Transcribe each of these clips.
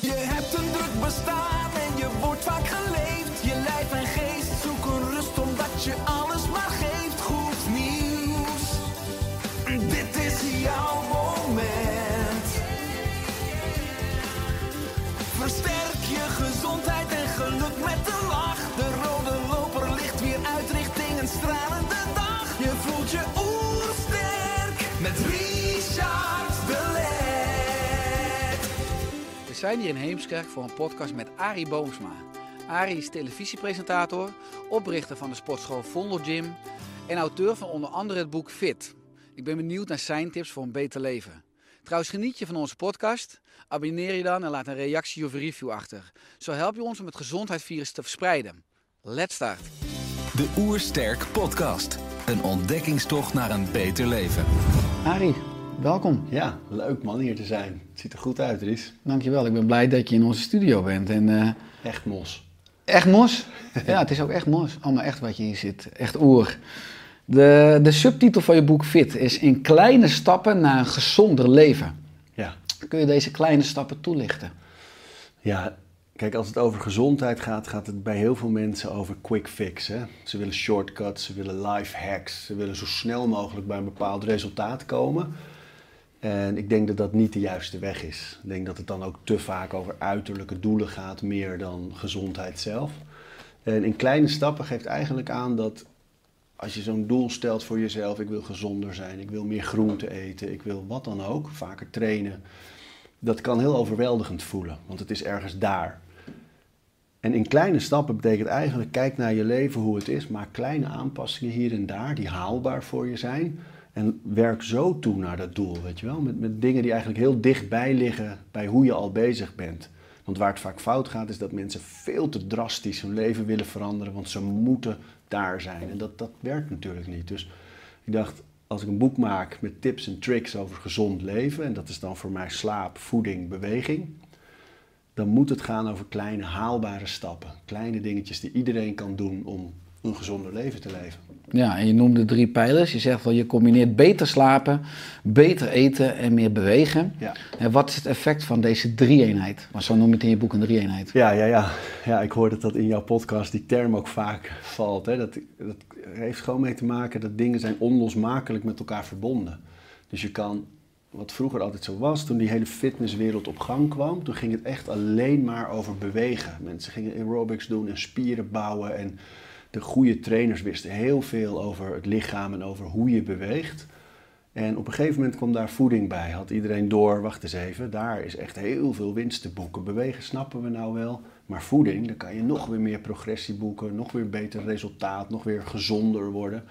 Je hebt een zijn hier in Heemskerk voor een podcast met Arie Boomsma. Arie is televisiepresentator, oprichter van de sportschool Vondel Gym en auteur van onder andere het boek Fit. Ik ben benieuwd naar zijn tips voor een beter leven. Trouwens, geniet je van onze podcast? Abonneer je dan en laat een reactie of review achter. Zo help je ons om het gezondheidsvirus te verspreiden. Let's start. De Oersterk Podcast. Een ontdekkingstocht naar een beter leven. Arie, welkom. Ja, leuk man hier te zijn. Ziet er goed uit, Ries. Dankjewel, ik ben blij dat je in onze studio bent. En, eh, Echt mos. echt mos? ja, het is ook echt mos. Allemaal echt wat je hier zit. Echt oer. De, de subtitel van je boek Fit is In kleine stappen naar een gezonder leven. Ja. Kun je deze kleine stappen toelichten? Ja, kijk, als het over gezondheid gaat, gaat het bij heel veel mensen over quick fix. Hè? Ze willen shortcuts, ze willen life hacks, ze willen zo snel mogelijk bij een bepaald resultaat komen. En ik denk dat dat niet de juiste weg is. Ik denk dat het dan ook te vaak over uiterlijke doelen gaat, meer dan gezondheid zelf. En in kleine stappen geeft eigenlijk aan dat als je zo'n doel stelt voor jezelf, ik wil gezonder zijn, ik wil meer groente eten, ik wil wat dan ook, vaker trainen. Dat kan heel overweldigend voelen, want het is ergens daar. En in kleine stappen betekent eigenlijk, kijk naar je leven hoe het is, maak kleine aanpassingen hier en daar die haalbaar voor je zijn. En werk zo toe naar dat doel, weet je wel. Met, met dingen die eigenlijk heel dichtbij liggen bij hoe je al bezig bent. Want waar het vaak fout gaat, is dat mensen veel te drastisch hun leven willen veranderen, want ze moeten daar zijn. En dat, dat werkt natuurlijk niet. Dus ik dacht, als ik een boek maak met tips en tricks over gezond leven, en dat is dan voor mij slaap, voeding, beweging, dan moet het gaan over kleine haalbare stappen. Kleine dingetjes die iedereen kan doen om een gezonder leven te leven. Ja, en je noemde drie pijlers. Je zegt wel, je combineert beter slapen, beter eten en meer bewegen. Ja. En wat is het effect van deze drie-eenheid? Want zo noem je het in je boek een drie-eenheid. Ja, ja, ja. ja, ik hoor dat dat in jouw podcast die term ook vaak valt. Hè. Dat, dat heeft gewoon mee te maken dat dingen zijn onlosmakelijk met elkaar verbonden. Dus je kan, wat vroeger altijd zo was, toen die hele fitnesswereld op gang kwam, toen ging het echt alleen maar over bewegen. Mensen gingen aerobics doen en spieren bouwen en de goede trainers wisten heel veel over het lichaam en over hoe je beweegt. En op een gegeven moment kwam daar voeding bij. Had iedereen door, wacht eens even, daar is echt heel veel winst te boeken. Bewegen snappen we nou wel, maar voeding, daar kan je nog weer meer progressie boeken, nog weer beter resultaat, nog weer gezonder worden.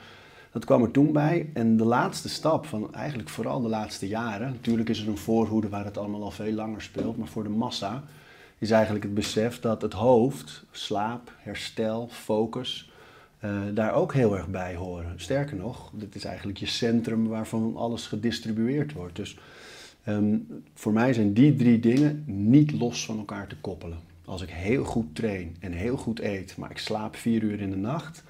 Dat kwam er toen bij. En de laatste stap van eigenlijk vooral de laatste jaren, natuurlijk is er een voorhoede waar het allemaal al veel langer speelt, maar voor de massa is eigenlijk het besef dat het hoofd, slaap, herstel, focus, eh, daar ook heel erg bij horen. Sterker nog, dit is eigenlijk je centrum waarvan alles gedistribueerd wordt. Dus ehm, voor mij zijn die drie dingen niet los van elkaar te koppelen. Als ik heel goed train en heel goed eet, maar ik slaap vier uur in de nacht,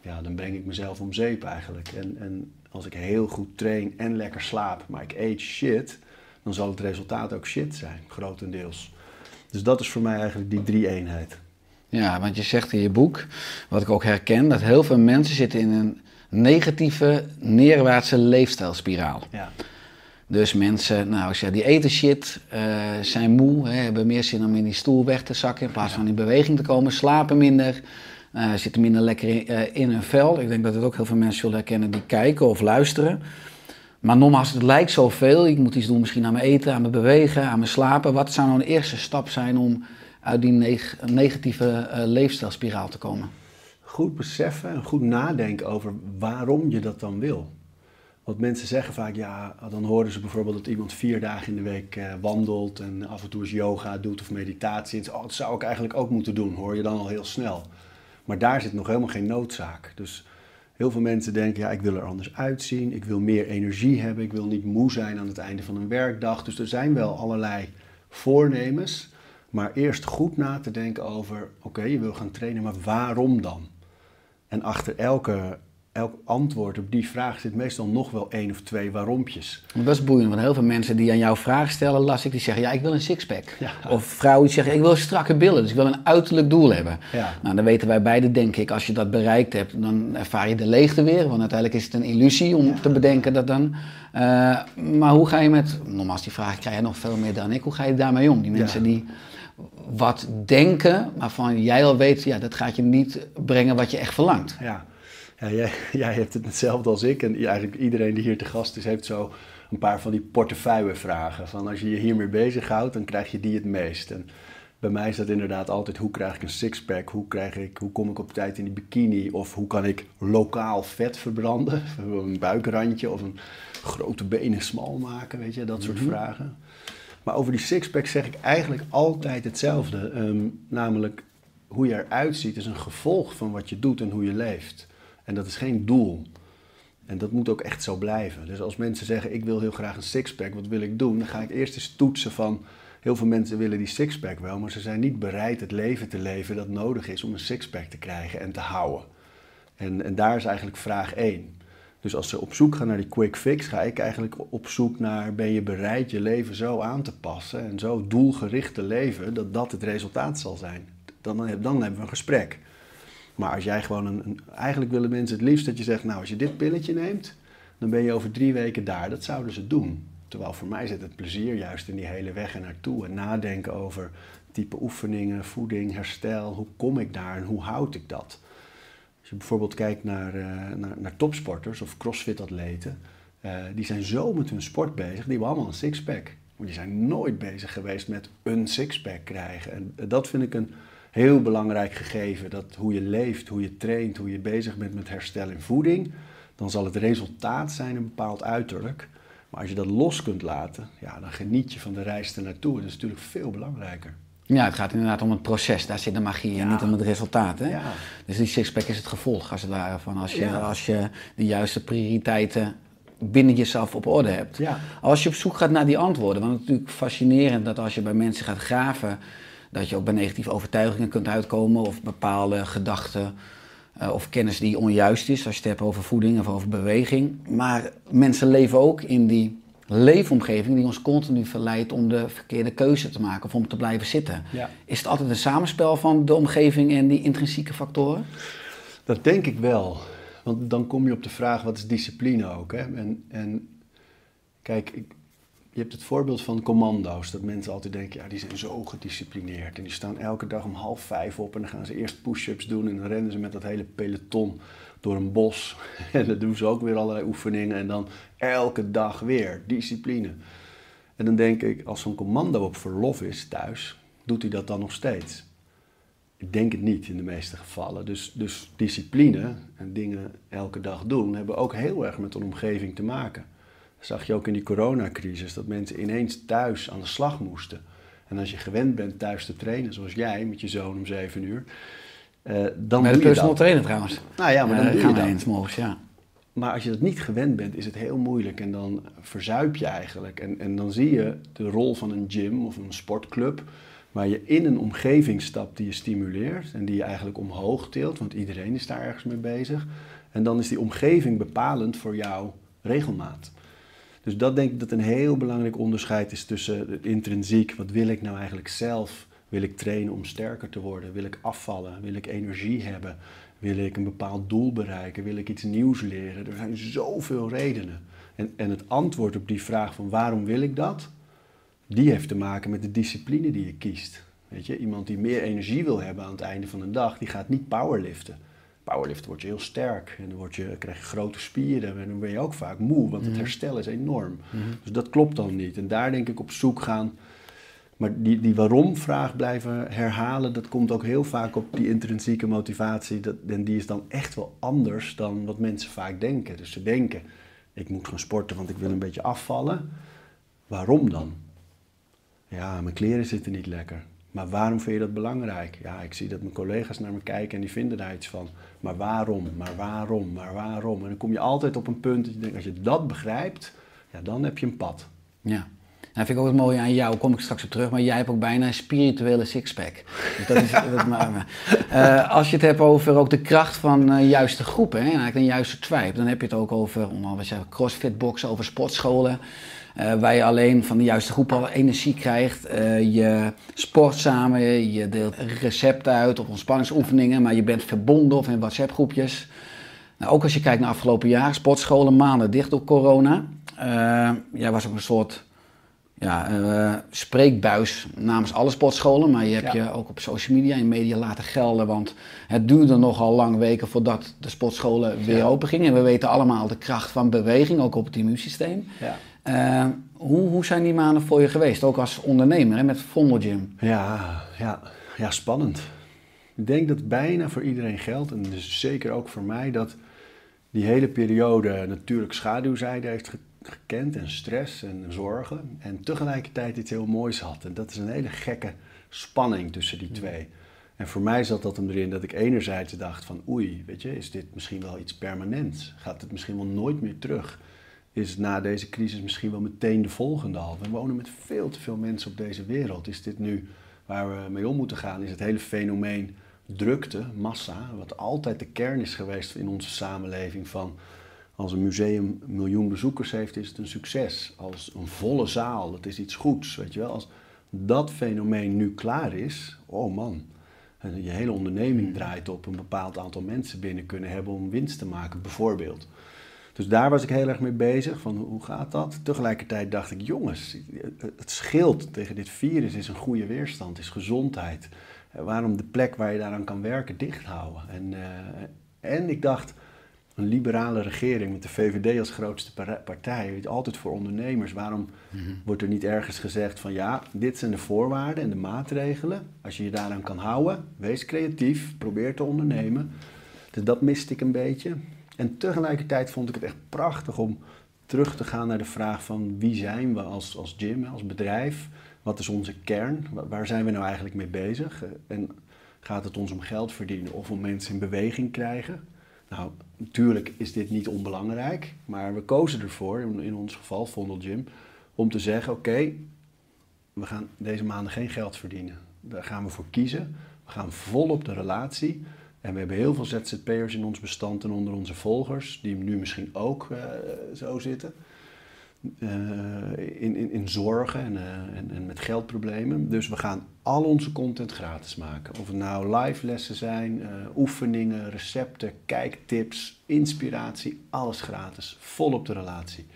ja, dan breng ik mezelf om zeep eigenlijk. En, en als ik heel goed train en lekker slaap, maar ik eet shit, dan zal het resultaat ook shit zijn, grotendeels. Dus dat is voor mij eigenlijk die drie eenheid. Ja, want je zegt in je boek, wat ik ook herken, dat heel veel mensen zitten in een negatieve, neerwaartse leefstijlspiraal. Ja. Dus mensen, nou, als je die eten shit, eh, zijn moe, hè, hebben meer zin om in die stoel weg te zakken in plaats van in beweging te komen, slapen minder, eh, zitten minder lekker in, in hun vel. Ik denk dat het ook heel veel mensen zullen herkennen die kijken of luisteren. Maar nogmaals, het lijkt zoveel. Ik moet iets doen misschien aan mijn eten, aan mijn bewegen, aan mijn slapen. Wat zou nou een eerste stap zijn om uit die neg- negatieve eh, leefstijlspiraal te komen? Goed beseffen en goed nadenken over waarom je dat dan wil. Want mensen zeggen vaak, ja, dan horen ze bijvoorbeeld dat iemand vier dagen in de week eh, wandelt en af en toe eens yoga doet of meditatie. Oh, dat zou ik eigenlijk ook moeten doen, hoor je dan al heel snel. Maar daar zit nog helemaal geen noodzaak. Dus heel veel mensen denken, ja, ik wil er anders uitzien, ik wil meer energie hebben, ik wil niet moe zijn aan het einde van een werkdag. Dus er zijn wel allerlei voornemens, maar eerst goed na te denken over, oké, je wil gaan trainen, maar waarom dan? En achter elke, elk antwoord op die vraag zit meestal nog wel één of twee waarompjes. Dat is boeiend, want heel veel mensen die aan jou vragen stellen, las ik, die zeggen, ja, ik wil een sixpack. Ja. Of vrouwen die zeggen, ik wil strakke billen, dus ik wil een uiterlijk doel hebben. Ja. Nou, dan weten wij beide, denk ik, als je dat bereikt hebt, dan ervaar je de leegte weer. Want uiteindelijk is het een illusie om te bedenken dat dan. Eh, maar hoe ga je met, nogmaals, die vraag krijg je nog veel meer dan ik, hoe ga je daarmee om? Die mensen die wat denken, waarvan jij al weet, ja, dat gaat je niet brengen wat je echt verlangt. Ja, ja jij, jij hebt het hetzelfde als ik. En eigenlijk iedereen die hier te gast is, heeft zo een paar van die portefeuillevragen. Van als je je hiermee bezighoudt, dan krijg je die het meest. En bij mij is dat inderdaad altijd, hoe krijg ik een sixpack? Hoe, krijg ik, hoe kom ik op tijd in die bikini? Of hoe kan ik lokaal vet verbranden? Een buikrandje of een grote benen smal maken, weet je, dat soort vragen. Maar over die sixpack zeg ik eigenlijk altijd hetzelfde. Ehm, namelijk, hoe je eruit ziet is een gevolg van wat je doet en hoe je leeft. En dat is geen doel. En dat moet ook echt zo blijven. Dus als mensen zeggen, ik wil heel graag een sixpack, wat wil ik doen? Dan ga ik eerst eens toetsen van, heel veel mensen willen die sixpack wel, maar ze zijn niet bereid het leven te leven dat nodig is om een sixpack te krijgen en te houden. En, en daar is eigenlijk vraag 1. Dus als ze op zoek gaan naar die quick fix, ga ik eigenlijk op zoek naar: ben je bereid je leven zo aan te passen en zo doelgericht te leven dat dat het resultaat zal zijn? Dan, dan hebben we een gesprek. Maar als jij gewoon een, een- Eigenlijk willen mensen het liefst dat je zegt: Nou, als je dit pilletje neemt, dan ben je over drie weken daar. Dat zouden ze doen. Terwijl voor mij zit het plezier juist in die hele weg er naartoe. En nadenken over type oefeningen, voeding, herstel. Hoe kom ik daar en hoe houd ik dat? Als je bijvoorbeeld kijkt naar, eh, naar, naar topsporters of crossfit-atleten, eh, die zijn zo met hun sport bezig, die hebben allemaal een sixpack. Maar die zijn nooit bezig geweest met een sixpack krijgen. En eh, dat vind ik een heel belangrijk gegeven. Dat hoe je leeft, hoe je traint, hoe je bezig bent met herstel en voeding, dan zal het resultaat zijn een bepaald uiterlijk. Maar als je dat los kunt laten, ja, dan geniet je van de reis ernaartoe. Dat is natuurlijk veel belangrijker. Ja, het gaat inderdaad om het proces. Daar zit de magie in, Ja. niet om het resultaat. Hè? Ja. Dus die sixpack is het gevolg, als het ware, van als je, Ja. als je de juiste prioriteiten binnen jezelf op orde hebt. Als je op zoek gaat naar die antwoorden, want het is natuurlijk fascinerend dat als je bij mensen gaat graven, dat je ook bij negatieve overtuigingen kunt uitkomen of bepaalde gedachten eh, of kennis die onjuist is, als je het hebt over voeding of over beweging. Maar mensen leven ook in die leefomgeving die ons continu verleidt om de verkeerde keuze te maken of om te blijven zitten. Ja. Is het altijd een samenspel van de omgeving en die intrinsieke factoren? Dat denk ik wel. Want dan kom je op de vraag, wat is discipline ook? Hè? En, en kijk, ik, je hebt het voorbeeld van commando's. Dat mensen altijd denken, ja, die zijn zo gedisciplineerd. En die staan elke dag om half vijf op en dan gaan ze eerst push-ups doen. En dan rennen ze met dat hele peloton door een bos. En dan doen ze ook weer allerlei oefeningen. En dan elke dag weer, discipline. En dan denk ik, als zo'n commando op verlof is thuis, doet hij dat dan nog steeds? Ik denk het niet in de meeste gevallen. Dus, dus discipline en dingen elke dag doen hebben ook heel erg met een omgeving te maken. Zag je ook in die coronacrisis, dat mensen ineens thuis aan de slag moesten. En als je gewend bent thuis te trainen, zoals jij met je zoon om zeven uur, dan Met doe je personal dat. trainer trouwens. Nou ja, maar dan Eh, doe je dat. eens morgens, ja. Maar als je dat niet gewend bent, is het heel moeilijk en dan verzuip je eigenlijk. En, en dan zie je de rol van een gym of een sportclub, waar je in een omgeving stapt die je stimuleert en die je eigenlijk omhoog tilt, want iedereen is daar ergens mee bezig. En dan is die omgeving bepalend voor jouw regelmaat. Dus dat denk ik dat een heel belangrijk onderscheid is tussen het intrinsiek, wat wil ik nou eigenlijk zelf? Wil ik trainen om sterker te worden? Wil ik afvallen? Wil ik energie hebben? Wil ik een bepaald doel bereiken? Wil ik iets nieuws leren? Er zijn zoveel redenen. En, en het antwoord op die vraag van waarom wil ik dat? Die heeft te maken met de discipline die je kiest. Weet je, iemand die meer energie wil hebben aan het einde van de dag, die gaat niet powerliften. Powerliften word je heel sterk en dan word je, krijg je grote spieren en dan ben je ook vaak moe, want het herstel is enorm. Dus dat klopt dan niet. En daar denk ik op zoek gaan. Maar die, die waarom-vraag blijven herhalen, dat komt ook heel vaak op die intrinsieke motivatie. Dat, en die is dan echt wel anders dan wat mensen vaak denken. Dus ze denken, ik moet gaan sporten, want ik wil een beetje afvallen. Waarom dan? Ja, mijn kleren zitten niet lekker. Maar waarom vind je dat belangrijk? Ja, ik zie dat mijn collega's naar me kijken en die vinden daar iets van. Maar waarom? Maar waarom? Maar waarom? En dan kom je altijd op een punt dat je denkt, als je dat begrijpt, ja, dan heb je een pad. Ja. Dat vind ik ook het mooie aan jou, kom ik straks op terug, maar jij hebt ook bijna een spirituele sixpack. Dus dat is, dat, maar, uh, als je het hebt over ook de kracht van uh, juiste groepen, hè, en eigenlijk een juiste tribe, dan heb je het ook over onder andere crossfit boxen, over sportscholen. Uh, waar je alleen van de juiste groep al energie krijgt. Je sport samen, je deelt recepten uit of ontspanningsoefeningen, maar je bent verbonden of in WhatsApp-groepjes. Nou, ook als je kijkt naar afgelopen jaar, sportscholen maanden dicht door corona. Jij was ook een soort ja, spreekbuis namens alle sportscholen, maar je hebt ja. je ook op social media en media laten gelden, want het duurde nogal lang weken voordat de sportscholen weer ja. open gingen. En we weten allemaal de kracht van beweging, ook op het immuunsysteem. Ja. Uh, hoe, hoe zijn die maanden voor je geweest, ook als ondernemer hè, met Vondel Gym? Ja, ja, ja, spannend. Ik denk dat bijna voor iedereen geldt, en dus zeker ook voor mij, dat die hele periode natuurlijk schaduwzijde heeft gekend en stress en zorgen. En tegelijkertijd iets heel moois had. En dat is een hele gekke spanning tussen die twee. En voor mij zat dat hem erin dat ik enerzijds dacht van oei, weet je, is dit misschien wel iets permanents? Gaat het misschien wel nooit meer terug? is na deze crisis misschien wel meteen de volgende al. We wonen met veel te veel mensen op deze wereld. Is dit nu waar we mee om moeten gaan? Is het hele fenomeen drukte, massa, wat altijd de kern is geweest in onze samenleving van als een museum een miljoen bezoekers heeft, is het een succes. Als een volle zaal, dat is iets goeds, weet je wel. Als dat fenomeen nu klaar is, oh man, je hele onderneming draait op een bepaald aantal mensen binnen kunnen hebben om winst te maken, bijvoorbeeld. Dus daar was ik heel erg mee bezig, van hoe gaat dat? Tegelijkertijd dacht ik, jongens, het scheelt tegen dit virus is een goede weerstand, is gezondheid. Waarom de plek waar je daaraan kan werken dicht houden? En, uh, en ik dacht, een liberale regering met de VVD als grootste partij, altijd voor ondernemers. Waarom mm-hmm. wordt er niet ergens gezegd van ja, dit zijn de voorwaarden en de maatregelen. Als je je daaraan kan houden, wees creatief, probeer te ondernemen. Dus dat miste ik een beetje. En tegelijkertijd vond ik het echt prachtig om terug te gaan naar de vraag van wie zijn we als, als gym, als bedrijf? Wat is onze kern? Waar zijn we nou eigenlijk mee bezig? En gaat het ons om geld verdienen of om mensen in beweging krijgen? Nou, natuurlijk is dit niet onbelangrijk, maar we kozen ervoor, in ons geval Vondel Gym, om te zeggen: oké, we gaan deze maanden geen geld verdienen. Daar gaan we voor kiezen. We gaan vol op de relatie. En we hebben heel veel ZZP'ers in ons bestand en onder onze volgers, die nu misschien ook uh, zo zitten. Uh, in, in, in zorgen en, uh, en, en, met geldproblemen. Dus we gaan al onze content gratis maken. Of het nou live lessen zijn, oefeningen, recepten, kijktips, inspiratie, alles gratis. Vol op de relatie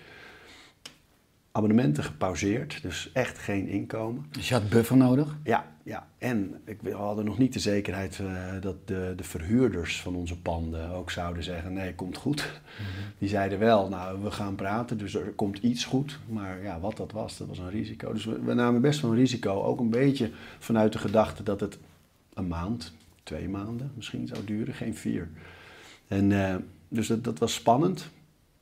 abonnementen gepauzeerd, dus echt geen inkomen. Dus je had buffer nodig? Ja, ja. en ik, we hadden nog niet de zekerheid uh, dat de, de verhuurders van onze panden ook zouden zeggen, nee, komt goed. Mm -hmm. Die zeiden wel, nou, we gaan praten, dus er komt iets goed. Maar ja, wat dat was, dat was een risico. Dus we, we namen best wel een risico, ook een beetje vanuit de gedachte dat het een maand, twee maanden misschien zou duren, geen vier. En uh, dus dat, dat was spannend.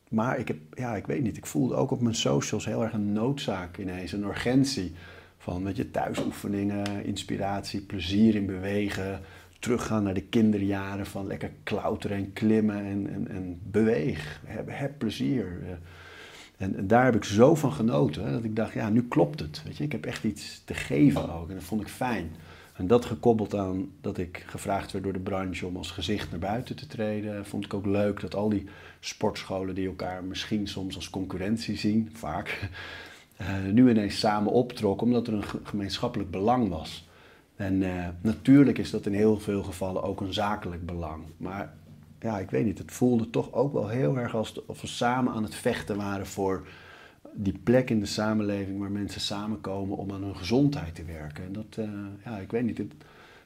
Maar ik heb, ja, ik weet niet, ik voelde ook op mijn socials heel erg een noodzaak ineens, een urgentie. Van, weet je, thuisoefeningen, inspiratie, plezier in bewegen, teruggaan naar de kinderjaren van lekker klauteren en klimmen en, en, en beweeg. Heb, heb plezier. En, en, daar heb ik zo van genoten, dat ik dacht, ja, nu klopt het. Weet je, ik heb echt iets te geven ook en dat vond ik fijn. En dat gekoppeld aan dat ik gevraagd werd door de branche om als gezicht naar buiten te treden, vond ik ook leuk dat al die sportscholen die elkaar misschien soms als concurrentie zien, vaak, nu ineens samen optrokken omdat er een gemeenschappelijk belang was. En uh, natuurlijk is dat in heel veel gevallen ook een zakelijk belang. Maar ja, ik weet niet, het voelde toch ook wel heel erg alsof we samen aan het vechten waren voor die plek in de samenleving waar mensen samenkomen om aan hun gezondheid te werken. En dat, uh, ja, ik weet niet, het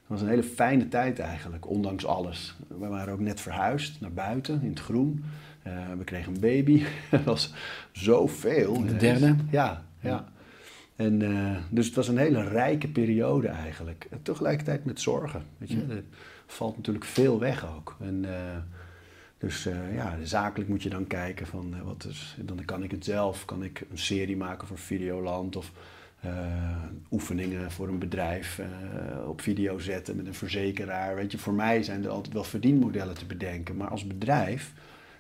was een hele fijne tijd eigenlijk, ondanks alles. We waren ook net verhuisd naar buiten, in het groen. Uh, we kregen een baby. dat was zoveel. De derde? Ja, ja. En, uh, dus het was een hele rijke periode eigenlijk. En tegelijkertijd met zorgen. Weet je? Er valt natuurlijk veel weg ook. En, Dus eh, ja, zakelijk moet je dan kijken van eh, wat is, dan kan ik het zelf, kan ik een serie maken voor Videoland of eh, oefeningen voor een bedrijf eh, op video zetten met een verzekeraar. Weet je, voor mij zijn er altijd wel verdienmodellen te bedenken. Maar als bedrijf,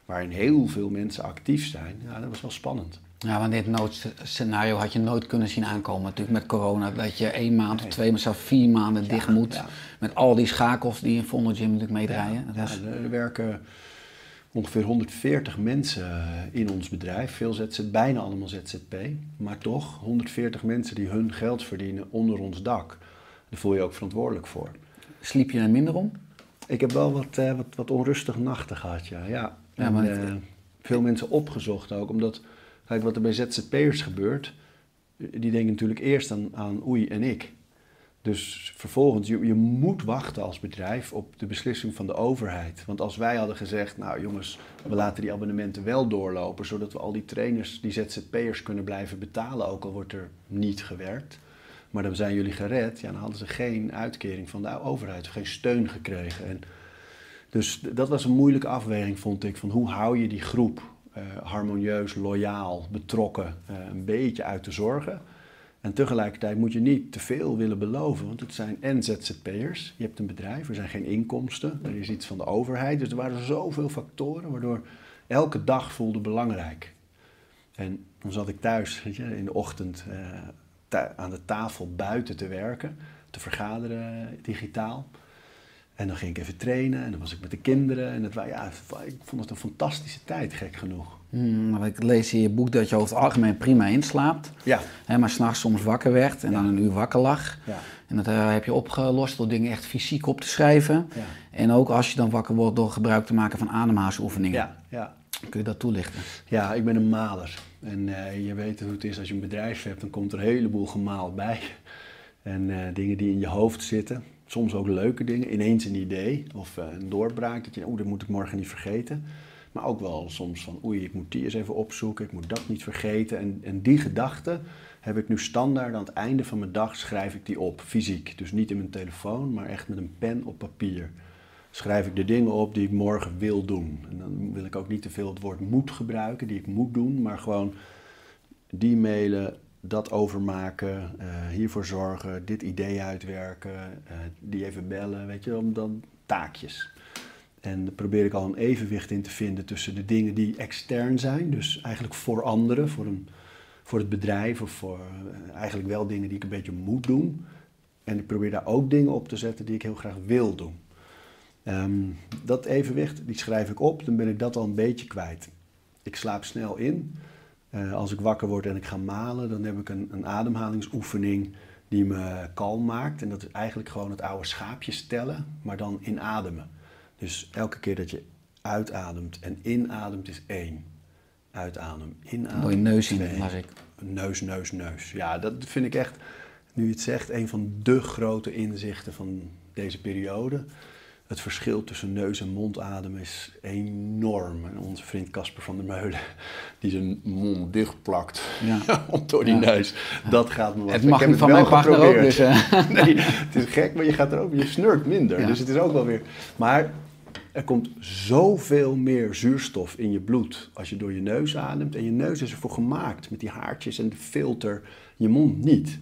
waarin heel veel mensen actief zijn, ja, dat was wel spannend. Ja, want dit noodscenario had je nooit kunnen zien aankomen. Natuurlijk met corona, dat je één maand of twee, maar zelfs vier maanden dicht moet. ja. Met al die schakels die in Vondel Gym natuurlijk meedraaien. Ja, er werken ongeveer 140 mensen in ons bedrijf. Veel ZZ, bijna allemaal ZZP. Maar toch 140 mensen die hun geld verdienen onder ons dak. Daar voel je ook verantwoordelijk voor. Sliep je er minder om? Ik heb wel wat, eh, wat, wat onrustige nachten gehad, ja. ja. Ja, En, maar- eh, veel mensen opgezocht ook, omdat... Kijk, wat er bij ZZP'ers gebeurt... Die denken natuurlijk eerst aan, aan oei en ik. Dus vervolgens, je, je moet wachten als bedrijf op de beslissing van de overheid. Want als wij hadden gezegd, nou jongens, we laten die abonnementen wel doorlopen... zodat we al die trainers, die ZZP'ers kunnen blijven betalen... ook al wordt er niet gewerkt... Maar dan zijn jullie gered, ja, dan hadden ze geen uitkering van de overheid, geen steun gekregen. En dus dat was een moeilijke afweging, vond ik, van hoe hou je die groep eh, harmonieus, loyaal, betrokken, eh, een beetje uit de zorgen. En tegelijkertijd moet je niet te veel willen beloven, want het zijn en ZZP'ers. Je hebt een bedrijf, er zijn geen inkomsten, er is iets van de overheid. Dus er waren zoveel factoren waardoor elke dag voelde belangrijk. En dan zat ik thuis weet je, in de ochtend eh, aan de tafel buiten te werken, te vergaderen digitaal. En dan ging ik even trainen en dan was ik met de kinderen. En het, ja, ik vond het een fantastische tijd, gek genoeg. Hmm, maar ik lees in je boek dat je over het algemeen prima inslaapt. Ja, Hè, maar s'nachts soms wakker werd en Ja. dan een uur wakker lag. ja, En dat eh, heb je opgelost door dingen echt fysiek op te schrijven. ja. En ook als je dan wakker wordt door gebruik te maken van ademhalingsoefeningen. Ja, ja. Kun je dat toelichten? ja, ik ben een maler. En eh, je weet hoe het is als je een bedrijf hebt, dan komt er een heleboel gemaal bij. En eh, dingen die in je hoofd zitten. Soms ook leuke dingen, ineens een idee of eh, een doorbraak. Dat je, oeh, dat moet ik morgen niet vergeten. Maar ook wel soms van, oei, ik moet die eens even opzoeken, ik moet dat niet vergeten. En, en die gedachten heb ik nu standaard aan het einde van mijn dag, schrijf ik die op, fysiek. Dus niet in mijn telefoon, maar echt met een pen op papier. Schrijf ik de dingen op die ik morgen wil doen. En dan wil ik ook niet te veel het woord moet gebruiken, die ik moet doen, maar gewoon die mailen, dat overmaken, eh, hiervoor zorgen, dit idee uitwerken, eh, die even bellen, weet je, wel, dan taakjes. En daar probeer ik al een evenwicht in te vinden tussen de dingen die extern zijn, dus eigenlijk voor anderen, voor, een, voor het bedrijf of voor eh, eigenlijk wel dingen die ik een beetje moet doen. En ik probeer daar ook dingen op te zetten die ik heel graag wil doen. Ehm, dat evenwicht, die schrijf ik op, dan ben ik dat al een beetje kwijt. Ik slaap snel in. Eh, als ik wakker word en ik ga malen, dan heb ik een, een ademhalingsoefening die me kalm maakt. En dat is eigenlijk gewoon het oude schaapjes tellen, maar dan inademen. Dus elke keer dat je uitademt en inademt is één. Uitadem, inadem. Door je neus in, ik. Neus, neus, neus. Ja, dat vind ik echt, nu je het zegt, een van de grote inzichten van deze periode. Het verschil tussen neus- en mondademen is enorm. En onze vriend Casper van der Meulen, die zijn mond dichtplakt Ja. door die Ja. neus. Dat gaat me wat. Het Ik mag heb niet van mijn partner ook, geprobeerd. dus... eh, Nee, het is gek, maar je gaat er ook, je snurkt minder. Ja. Dus het is ook wel weer. Maar er komt zoveel meer zuurstof in je bloed als je door je neus ademt. En je neus is ervoor gemaakt met die haartjes en de filter. Je mond niet.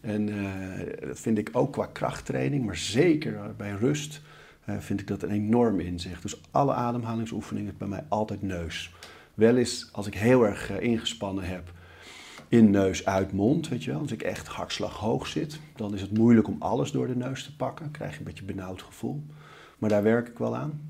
En eh, dat vind ik ook qua krachttraining, maar zeker bij rust vind ik dat een enorm inzicht. Dus alle ademhalingsoefeningen bij mij altijd neus. Wel eens als ik heel erg eh, ingespannen heb, in neus uit mond, weet je wel. Als ik echt hartslag hoog zit, dan is het moeilijk om alles door de neus te pakken. Dan krijg je een beetje een benauwd gevoel. Maar daar werk ik wel aan.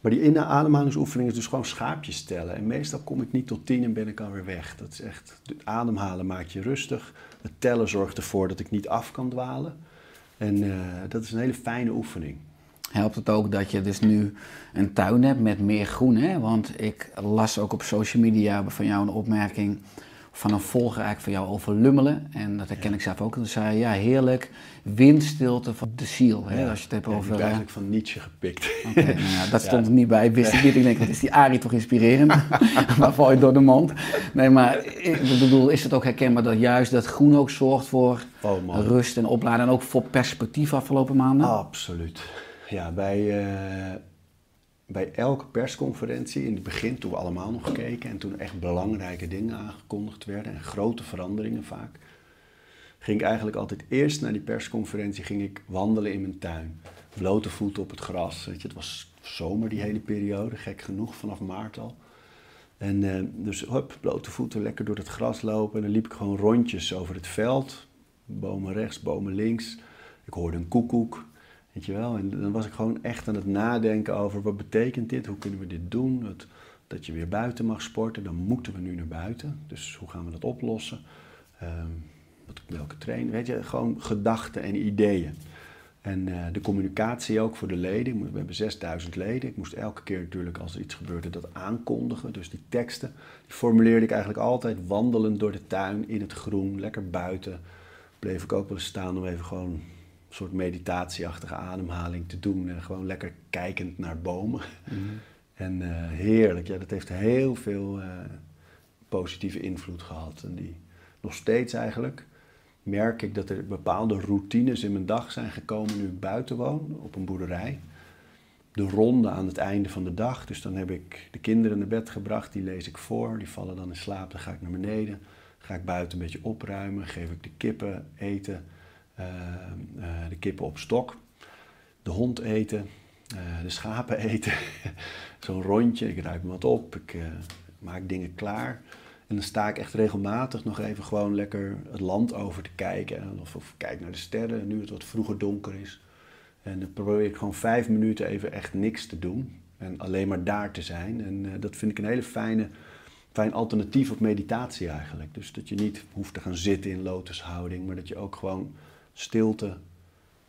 Maar die in- ademhalingsoefening is dus gewoon schaapjes tellen. En meestal kom ik niet tot tien en ben ik alweer weg. Dat is echt, het ademhalen maakt je rustig. Het tellen zorgt ervoor dat ik niet af kan dwalen. En eh, dat is een hele fijne oefening. Helpt het ook dat je dus nu een tuin hebt met meer groen? Hè? Want ik las ook op social media van jou een opmerking van een volger eigenlijk van jou over lummelen. En dat herken ik zelf ook. Toen zei je, ja heerlijk, windstilte van de ziel. Hè? Als je het hebt Ja, over... eh, eigenlijk van Nietzsche gepikt. Nou ja, dat stond er niet bij. Wist ik niet. Ik denk, wat is die Arie toch inspirerend? maar val je door de mond. Nee, maar ik bedoel, is het ook herkenbaar dat juist dat groen ook zorgt voor Oh rust en opladen en ook voor perspectief afgelopen maanden? Absoluut. Ja, bij, eh, bij elke persconferentie, in het begin toen we allemaal nog keken en toen echt belangrijke dingen aangekondigd werden en grote veranderingen vaak, ging ik eigenlijk altijd eerst naar die persconferentie ging ik wandelen in mijn tuin. Blote voeten op het gras. Weet je, het was zomer die hele periode, gek genoeg, vanaf maart al. En eh, dus hup, blote voeten, lekker door het gras lopen. En dan liep ik gewoon rondjes over het veld. Bomen rechts, bomen links. Ik hoorde een koekoek, weet je wel. En dan was ik gewoon echt aan het nadenken over wat betekent dit? Hoe kunnen we dit doen? Dat, dat je weer buiten mag sporten, dan moeten we nu naar buiten. Dus hoe gaan we dat oplossen? Ehm, wat, welke trainen? Weet je, gewoon gedachten en ideeën. En eh, de communicatie ook voor de leden. We hebben 6000 leden. Ik moest elke keer natuurlijk als er iets gebeurde dat aankondigen. Dus die teksten, formuleerde ik eigenlijk altijd wandelend door de tuin in het groen, lekker buiten. Bleef ik ook wel staan om even gewoon soort meditatieachtige ademhaling te doen. En gewoon lekker kijkend naar bomen. En eh, heerlijk, ja, dat heeft heel veel eh, positieve invloed gehad. En die nog steeds eigenlijk merk ik dat er bepaalde routines in mijn dag zijn gekomen nu ik buiten woon, op een boerderij. De ronde aan het einde van de dag. Dus dan heb ik de kinderen naar bed gebracht, die lees ik voor, die vallen dan in slaap, dan ga ik naar beneden. Ga ik buiten een beetje opruimen, geef ik de kippen eten, de kippen op stok, de hond eten, uh, de schapen eten. Zo'n rondje, ik me wat op, ik maak dingen klaar. En dan sta ik echt regelmatig nog even gewoon lekker het land over te kijken. Of, kijk naar de sterren, nu het wat vroeger donker is. En dan probeer ik gewoon vijf minuten even echt niks te doen. En alleen maar daar te zijn. En dat vind ik een hele fijne, fijn alternatief op meditatie eigenlijk. Dus dat je niet hoeft te gaan zitten in lotushouding. Maar dat je ook gewoon stilte,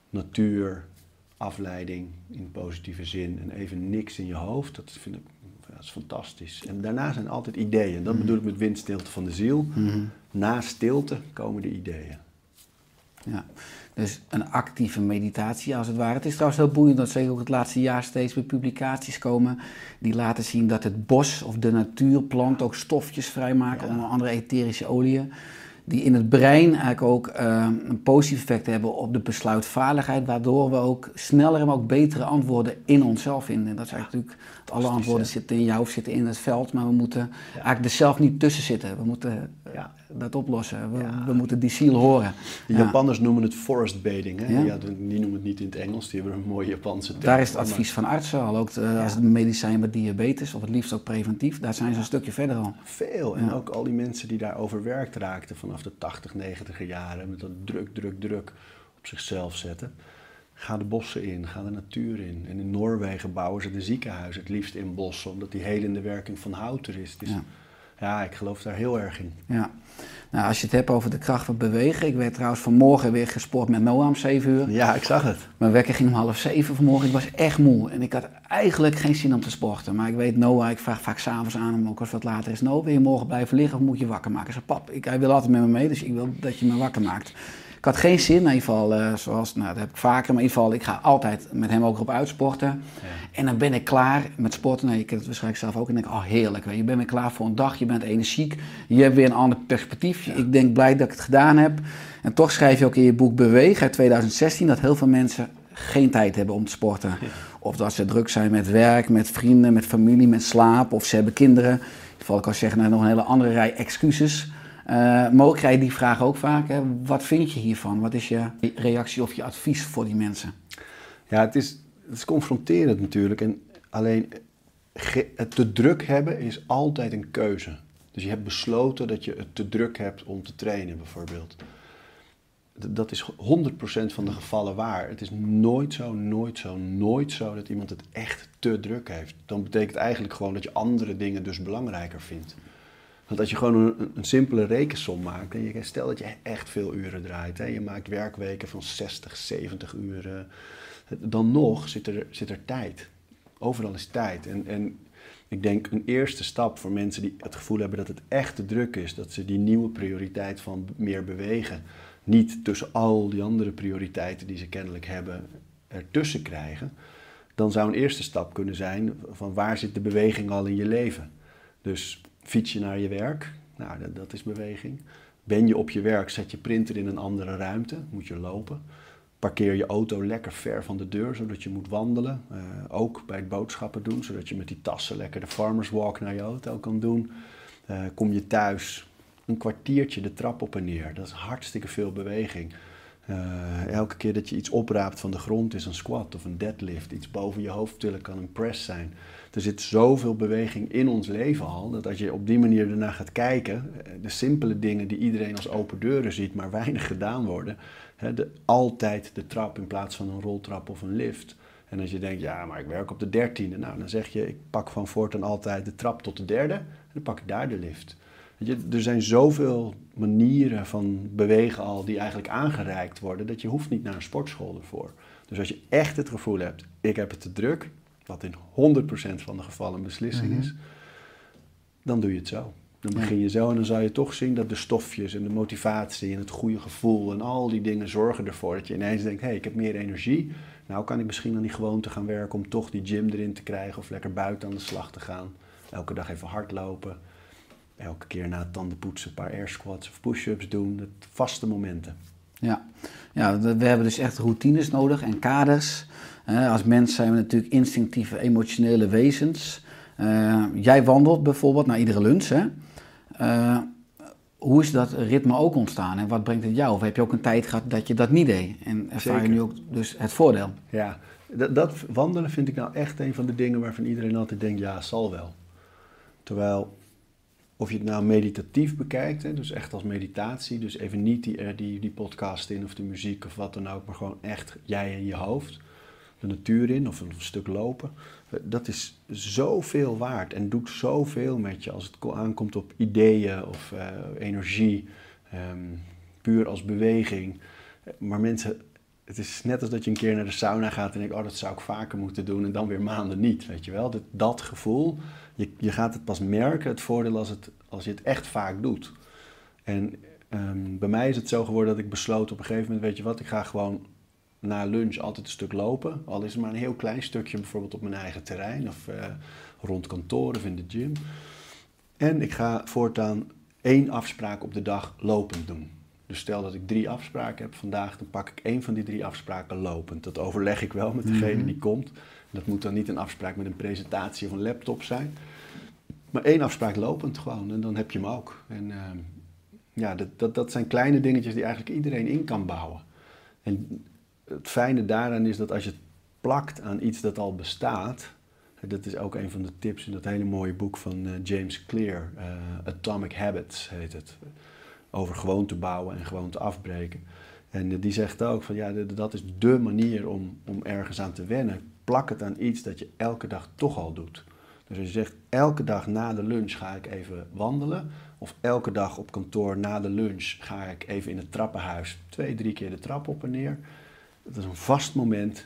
natuur, afleiding in positieve zin. En even niks in je hoofd. Dat vind ik dat is fantastisch. En daarna zijn altijd ideeën. Dat bedoel ik met windstilte van de ziel. Na stilte komen de ideeën. Ja, dus een actieve meditatie als het ware. Het is trouwens heel boeiend dat zeker ook het laatste jaar steeds weer publicaties komen die laten zien dat het bos of de natuurplant ook stofjes vrijmaken, onder andere etherische oliën die in het brein eigenlijk ook uh, een positief effect hebben op de besluitvaardigheid, waardoor we ook sneller en ook betere antwoorden in onszelf vinden. En dat is eigenlijk natuurlijk, alle antwoorden zitten in jou of zitten in het veld, maar we moeten ja. eigenlijk er zelf niet tussen zitten. We moeten ja. Dat oplossen. We, we, moeten die ziel horen. De Japanners noemen het forest bathing. Hè? Ja. die noemen het niet in het Engels, die hebben een mooie Japanse term. Daar is het advies van artsen al, ook uh, als het medicijn bij diabetes, of het liefst ook preventief, daar zijn ze een stukje verder al. Veel, en ook al die mensen die daar overwerkt raakten vanaf de 80, 90 jaren met dat druk, druk, druk op zichzelf zetten. Ga de bossen in, ga de natuur in. En in Noorwegen bouwen ze de ziekenhuizen het liefst in bossen, omdat die helende werking van hout er is. Dus ja. Ja. ik geloof daar heel erg in. Ja. Nou, als je het hebt over de kracht van bewegen. Ik werd trouwens vanmorgen weer gesport met Noah om 7 uur. Ja, ik zag het. Mijn wekker ging om half 7 vanmorgen. Ik was echt moe en ik had eigenlijk geen zin om te sporten. Maar ik weet Noah, ik vraag vaak s'avonds aan hem, ook als het wat later is. Noah, wil je morgen blijven liggen of moet je wakker maken? Ik zei, pap, ik, hij wil altijd met me mee, dus ik wil dat je me wakker maakt. Ik had geen zin, in ieder geval, uh, zoals, nou, dat heb ik vaker, maar in ieder geval, ik ga altijd met hem ook op uitsporten. Ja. En dan ben ik klaar met sporten. Nou, je kent het waarschijnlijk zelf ook. En denk ik, oh heerlijk, weet je. je bent weer klaar voor een dag, je bent energiek, je hebt weer een ander perspectief. Ja. Ik denk blij dat ik het gedaan heb. En toch schrijf je ook in je boek Beweeg uit 2016 dat heel veel mensen geen tijd hebben om te sporten. Ja. Of dat ze druk zijn met werk, met vrienden, met familie, met slaap, of ze hebben kinderen. In ieder geval, ik kan zeggen, nou, nog een hele andere rij excuses. Uh, krijg die vraag ook vaak. Hè. Wat vind je hiervan? Wat is je reactie of je advies voor die mensen? Ja, het is, het is confronterend natuurlijk. En alleen het te druk hebben is altijd een keuze. Dus je hebt besloten dat je het te druk hebt om te trainen, bijvoorbeeld. Dat is 100% van de gevallen waar. Het is nooit zo, nooit zo, nooit zo dat iemand het echt te druk heeft. Dan betekent eigenlijk gewoon dat je andere dingen dus belangrijker vindt. Want als je gewoon een, een, simpele rekensom maakt, en je, stel dat je echt veel uren draait, hè, je maakt werkweken van 60, 70 uren, dan nog zit er, zit er tijd. Overal is tijd. En, en ik denk een eerste stap voor mensen die het gevoel hebben dat het echt te druk is, dat ze die nieuwe prioriteit van meer bewegen, niet tussen al die andere prioriteiten die ze kennelijk hebben, ertussen krijgen, dan zou een eerste stap kunnen zijn van waar zit de beweging al in je leven. Dus Fiets je naar je werk? Nou, dat, dat, is beweging. Ben je op je werk, zet je printer in een andere ruimte, moet je lopen. parkeer je auto lekker ver van de deur, zodat je moet wandelen. Eh, ook bij het boodschappen doen, zodat je met die tassen lekker de farmers walk naar je auto kan doen. Eh, kom je thuis, een kwartiertje de trap op en neer. Dat is hartstikke veel beweging. Eh, elke keer dat je iets opraapt van de grond is een squat of een deadlift. Iets boven je hoofd tillen kan een press zijn. Er zit zoveel beweging in ons leven al, dat als je op die manier ernaar gaat kijken, eh, de simpele dingen die iedereen als open deuren ziet, maar weinig gedaan worden, hè, de, altijd de trap in plaats van een roltrap of een lift. En als je denkt, ja, maar ik werk op de dertiende, nou dan zeg je, ik pak van voortaan altijd de trap tot de derde en dan pak ik daar de lift. Je, er zijn zoveel manieren van bewegen al die eigenlijk aangereikt worden, dat je hoeft niet naar een sportschool ervoor. Dus als je echt het gevoel hebt, ik heb het te druk, wat in 100% van de gevallen een beslissing is, dan doe je het zo. Dan begin je zo en dan zal je toch zien dat de stofjes en de motivatie en het goede gevoel en al die dingen zorgen ervoor dat je ineens denkt, hé, hey, ik heb meer energie. Nou kan ik misschien aan die gewoonte gaan werken om toch die gym erin te krijgen of lekker buiten aan de slag te gaan. Elke dag even hardlopen. Elke keer na het tandenpoetsen een paar air squats of push-ups doen. Dat vaste momenten. Ja, ja we hebben dus echt routines nodig en kaders. Eh, als mens zijn we natuurlijk instinctieve, emotionele wezens. Eh, jij wandelt bijvoorbeeld naar iedere lunch. Hè? Eh, hoe is dat ritme ook ontstaan en wat brengt het jou? Of heb je ook een tijd gehad dat je dat niet deed? En ervaar je nu ook dus het voordeel? Ja, dat, dat wandelen vind ik nou echt een van de dingen waarvan iedereen altijd denkt, ja, zal wel. Terwijl, of je het nou meditatief bekijkt, hè, dus echt als meditatie, dus even niet die, eh, die, die podcast in of de muziek of wat dan ook, maar gewoon echt jij in je hoofd, de natuur in of een stuk lopen. Eh, Dat is zoveel waard en doet zoveel met je als het ko- aankomt op ideeën of eh, energie, ehm, puur als beweging. Maar mensen, het is net als dat je een keer naar de sauna gaat en denkt, oh dat zou ik vaker moeten doen en dan weer maanden niet, weet je wel. Dat, dat gevoel, je, je gaat het pas merken, het voordeel als, het, als je het echt vaak doet. En ehm, bij mij is het zo geworden dat ik besloot op een gegeven moment, weet je wat, ik ga gewoon na lunch altijd een stuk lopen. Al is het maar een heel klein stukje, bijvoorbeeld op mijn eigen terrein of eh, rond kantoor of in de gym. En ik ga voortaan één afspraak op de dag lopend doen. Dus stel dat ik drie afspraken heb vandaag, dan pak ik één van die drie afspraken lopend. Dat overleg ik wel met degene die komt. Dat moet dan niet een afspraak met een presentatie of een laptop zijn. Maar één afspraak lopend gewoon en dan heb je hem ook. En ehm, ja, dat, dat, dat zijn kleine dingetjes die eigenlijk iedereen in kan bouwen. En het fijne daaraan is dat als je het plakt aan iets dat al bestaat, dat is ook een van de tips in dat hele mooie boek van eh, James Clear, eh, Atomic Habits heet het, over gewoonte bouwen en gewoonte afbreken. En eh, die zegt ook van ja, dat is dé manier om, om ergens aan te wennen. Plak het aan iets dat je elke dag toch al doet. Dus als je zegt, elke dag na de lunch ga ik even wandelen. Of elke dag op kantoor na de lunch ga ik even in het trappenhuis twee, drie keer de trap op en neer. Dat is een vast moment.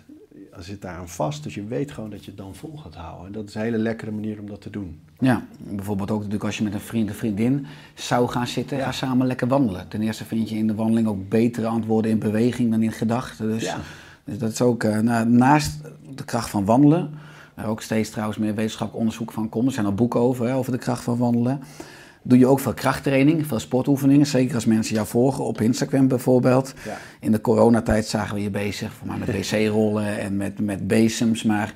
Er zit daar aan vast, dus je weet gewoon dat je het dan vol gaat houden. En dat is een hele lekkere manier om dat te doen. Ja, bijvoorbeeld ook natuurlijk als je met een vriend of vriendin zou gaan zitten, Ja. ga samen lekker wandelen. Ten eerste vind je in de wandeling ook betere antwoorden in beweging dan in gedachten. Dus, Ja. dus dat is ook, eh, nou, naast de kracht van wandelen, waar ook steeds trouwens meer wetenschappelijk onderzoek van komt, er zijn al boeken over, hè, over de kracht van wandelen. Doe je ook veel krachttraining, veel sportoefeningen, zeker als mensen jou volgen op Instagram bijvoorbeeld. Ja. In de coronatijd zagen we je bezig voor mij met wc-rollen en met, met bezems, maar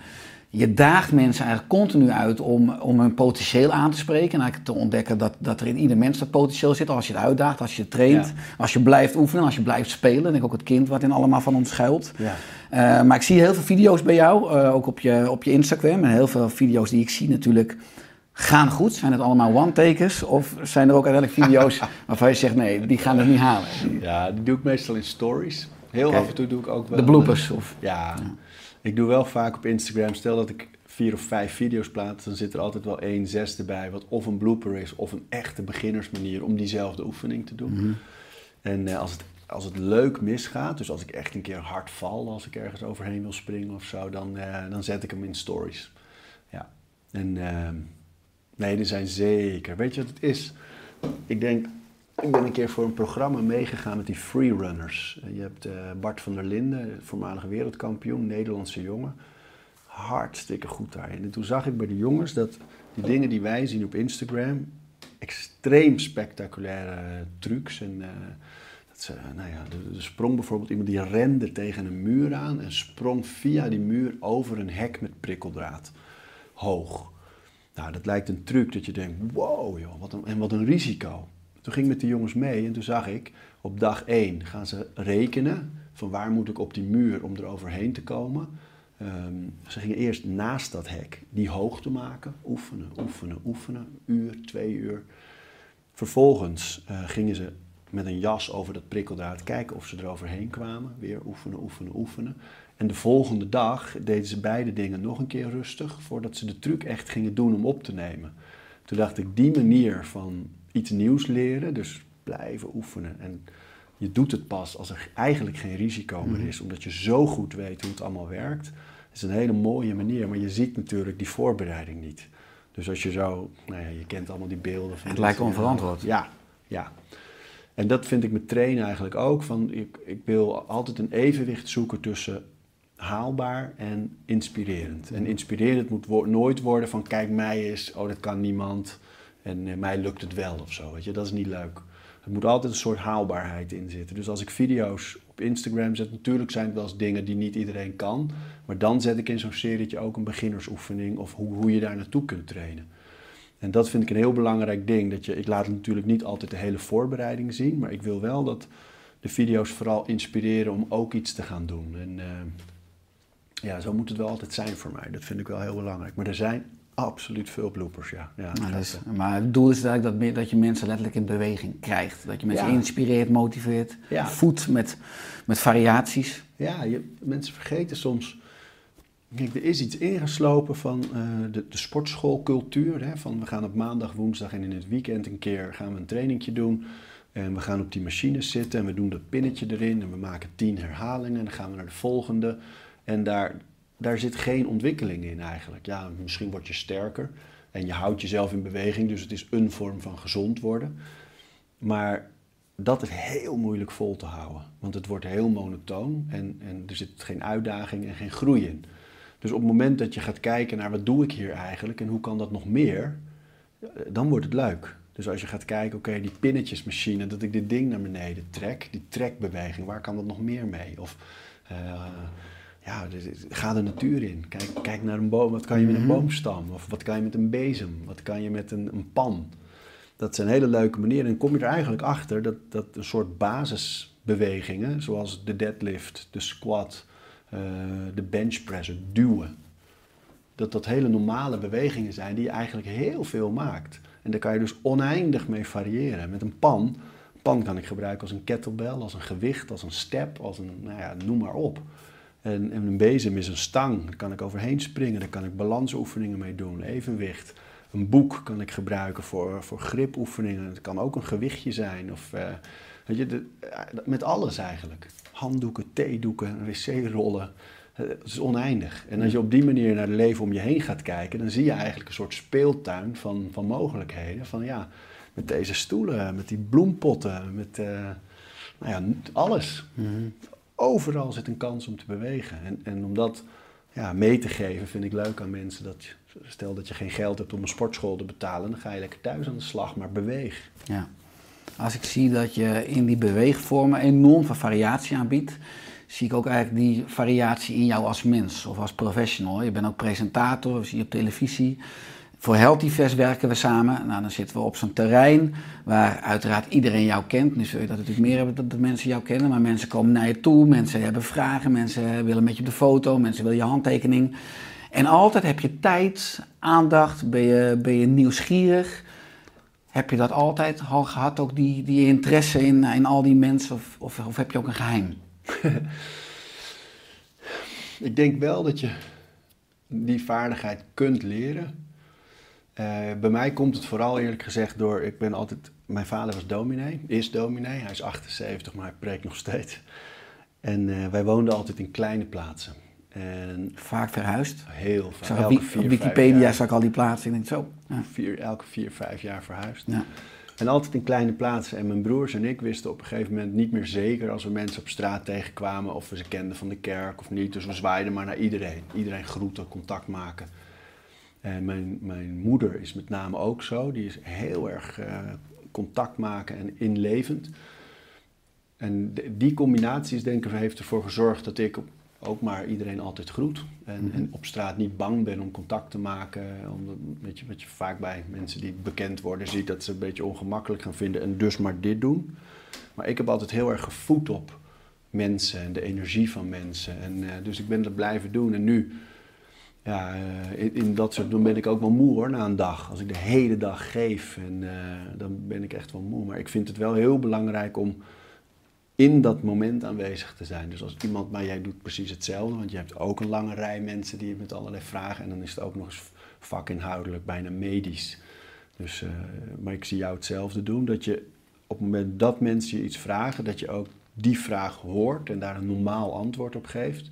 je daagt mensen eigenlijk continu uit om, om hun potentieel aan te spreken. En eigenlijk te ontdekken dat, dat er in ieder mens dat potentieel zit. Als je het uitdaagt, als je het traint, Ja. als je blijft oefenen, als je blijft spelen. Denk ik ook het kind wat in allemaal van ons schuilt. Ja. Eh, maar ik zie heel veel video's bij jou, eh, ook op je, op je Instagram. En heel veel video's die ik zie natuurlijk gaan goed. Zijn het allemaal one-takers? Of zijn er ook uiteindelijk video's waarvan je zegt, nee, die gaan het niet halen? Ja, die doe ik meestal in stories. Heel af en toe doe ik ook wel... De bloopers? Of... Ja, ik doe wel vaak op Instagram, stel dat ik vier of vijf video's plaats, dan zit er altijd wel één zesde bij, wat of een blooper is of een echte beginnersmanier om diezelfde oefening te doen. En eh, als, het, als het leuk misgaat, dus als ik echt een keer hard val, als ik ergens overheen wil springen of zo, dan, eh, dan zet ik hem in stories. Ja, en ehm, nee, er zijn zeker. Weet je wat het is? Ik denk, ik ben een keer voor een programma meegegaan met die freerunners. Eh, Je hebt eh, Bart van der Linden, voormalige wereldkampioen, Nederlandse jongen. Hartstikke goed daarin. En toen zag ik bij de jongens dat die dingen die wij zien op Instagram, extreem spectaculaire trucs en eh, Dat ze, nou ja, er sprong bijvoorbeeld iemand die rende tegen een muur aan en sprong via die muur over een hek met prikkeldraad. Hoog. Nou, dat lijkt een truc dat je denkt, wow joh, wat een, en wat een risico. Toen ging ik met de jongens mee en toen zag ik, op dag 1 gaan ze rekenen van waar moet ik op die muur om er overheen te komen. Ehm, ze gingen eerst naast dat hek die hoogte maken, oefenen, oefenen, oefenen, uur, twee uur. Vervolgens eh, gingen ze met een jas over dat prikkeldraad kijken of ze er overheen kwamen. Weer oefenen, oefenen, oefenen. En de volgende dag deden ze beide dingen nog een keer rustig voordat ze de truc echt gingen doen om op te nemen. Toen dacht ik, die manier van iets nieuws leren, dus blijven oefenen. En je doet het pas als er eigenlijk geen risico meer is, omdat je zo goed weet hoe het allemaal werkt. Het is een hele mooie manier, maar je ziet natuurlijk die voorbereiding niet. Dus als je zo, nou ja, je kent allemaal die beelden van. Het lijkt onverantwoord. Ja, ja. En dat vind ik met trainen eigenlijk ook. Van, ik, ik wil altijd een evenwicht zoeken tussen haalbaar en inspirerend. En inspirerend moet nooit worden van kijk mij eens, oh dat kan niemand en eh, mij lukt het wel of zo. Weet je, dat is niet leuk. Er moet altijd een soort haalbaarheid in zitten. Dus als ik video's op Instagram zet, natuurlijk zijn het wel eens dingen die niet iedereen kan. Maar dan zet ik in zo'n serietje ook een beginnersoefening of hoe, hoe je daar naartoe kunt trainen. En dat vind ik een heel belangrijk ding. Dat je, ik laat natuurlijk niet altijd de hele voorbereiding zien, maar ik wil wel dat de video's vooral inspireren om ook iets te gaan doen. En eh, ja, zo moet het wel altijd zijn voor mij. Dat vind ik wel heel belangrijk. Maar er zijn absoluut veel bloopers, ja. ja Nou, dat is, maar het doel is eigenlijk dat, dat je mensen letterlijk in beweging krijgt. Dat je mensen Ja. inspireert, motiveert, Ja. voedt met, met variaties. Ja, je, mensen vergeten soms. Kijk, er is iets ingeslopen van eh, de, de sportschoolcultuur. Hè? Van we gaan op maandag, woensdag en in het weekend een keer gaan we een trainingje doen. En we gaan op die machines zitten en we doen dat pinnetje erin. En we maken tien herhalingen en dan gaan we naar de volgende. En daar, daar zit geen ontwikkeling in eigenlijk. Ja, misschien word je sterker en je houdt jezelf in beweging. Dus het is een vorm van gezond worden. Maar dat is heel moeilijk vol te houden. Want het wordt heel monotoon en, en er zit geen uitdaging en geen groei in. Dus op het moment dat je gaat kijken naar wat doe ik hier eigenlijk en hoe kan dat nog meer, dan wordt het leuk. Dus als je gaat kijken, oké, die pinnetjesmachine, dat ik dit ding naar beneden trek, die trekbeweging, waar kan dat nog meer mee? Of eh, ja, dus- dus ga de natuur in. Kijk, kijk naar een boom, wat kan je met een boomstam? Of wat kan je met een bezem? Wat kan je met een, een pan? Dat zijn hele leuke manieren. En kom je er eigenlijk achter dat, dat een soort basisbewegingen, zoals de deadlift, de squat, eh, de benchpress, het duwen, dat dat hele normale bewegingen zijn die je eigenlijk heel veel maakt. En daar kan je dus oneindig mee variëren. Met een pan, een pan kan ik gebruiken als een kettlebell, als een gewicht, als een step, als een, nou ja, noem maar op. En, en een bezem is een stang, daar kan ik overheen springen, daar kan ik balansoefeningen mee doen, evenwicht. Een boek kan ik gebruiken voor, voor gripoefeningen. Het kan ook een gewichtje zijn. Of, eh, weet je, de- eh, met alles eigenlijk. Handdoeken, theedoeken, wc-rollen. Eh, Het is oneindig. En als je op die manier naar het leven om je heen gaat kijken, dan zie je eigenlijk een soort speeltuin van, van mogelijkheden. Van ja, met deze stoelen, met die bloempotten, met eh, nou ja, alles. Overal zit een kans om te bewegen. En, en om dat ja, mee te geven vind ik leuk aan mensen. Dat stel dat je geen geld hebt om een sportschool te betalen, dan ga je lekker thuis aan de slag, maar beweeg. Ja. Als ik zie dat je in die beweegvormen enorm veel variatie aanbiedt, zie ik ook eigenlijk die variatie in jou als mens of als professional. Je bent ook presentator, we zien je op televisie. Voor Healthyfest werken we samen. Nou, dan zitten we op zo'n terrein waar uiteraard iedereen jou kent. Nu zul je dat natuurlijk meer hebben dat mensen jou kennen. Maar mensen komen naar je toe, mensen hebben vragen, mensen willen met je op de foto, mensen willen je handtekening. En altijd heb je tijd, aandacht, ben je, ben je nieuwsgierig. Heb je dat altijd al gehad, ook die, die interesse in, in al die mensen? Of, of, of heb je ook een geheim? Ik denk wel dat je die vaardigheid kunt leren. Eh, bij mij komt het vooral eerlijk gezegd door, ik ben altijd, mijn vader was dominee, is dominee, hij is 78, maar hij preekt nog steeds. En eh, wij woonden altijd in kleine plaatsen. En Vaak verhuisd. heel vaak, elke vier, op Wikipedia zag ik al die plaatsen. Ik denk zo. Ja. vier, elke vier, vijf jaar verhuisd. Ja. En altijd in kleine plaatsen. En mijn broers en ik wisten op een gegeven moment niet meer zeker als we mensen op straat tegenkwamen of we ze kenden van de kerk of niet. Dus we zwaaiden maar naar iedereen. Iedereen groeten, contact maken. En mijn, mijn moeder is met name ook zo. Die is heel erg eh, contact maken en inlevend. en de- die combinatie is denk ik, heeft ervoor gezorgd dat ik ook maar iedereen altijd groet. En, en op straat niet bang ben om contact te maken. Omdat, weet je, wat je vaak bij mensen die bekend worden ziet, dat ze een beetje ongemakkelijk gaan vinden en dus maar dit doen. Maar ik heb altijd heel erg gevoed op mensen en de energie van mensen. En, eh, dus ik ben dat blijven doen. En nu, ja, eh, in, dat soort, dan ben ik ook wel moe hoor, na een dag. Als ik de hele dag geef, en, eh, dan ben ik echt wel moe. Maar ik vind het wel heel belangrijk om in dat moment aanwezig te zijn. Dus als iemand, maar jij doet precies hetzelfde, want je hebt ook een lange rij mensen die met allerlei vragen en dan is het ook nog eens vakinhoudelijk, bijna medisch. Dus, eh, maar ik zie jou hetzelfde doen, dat je op het moment dat mensen je iets vragen, dat je ook die vraag hoort en daar een normaal antwoord op geeft.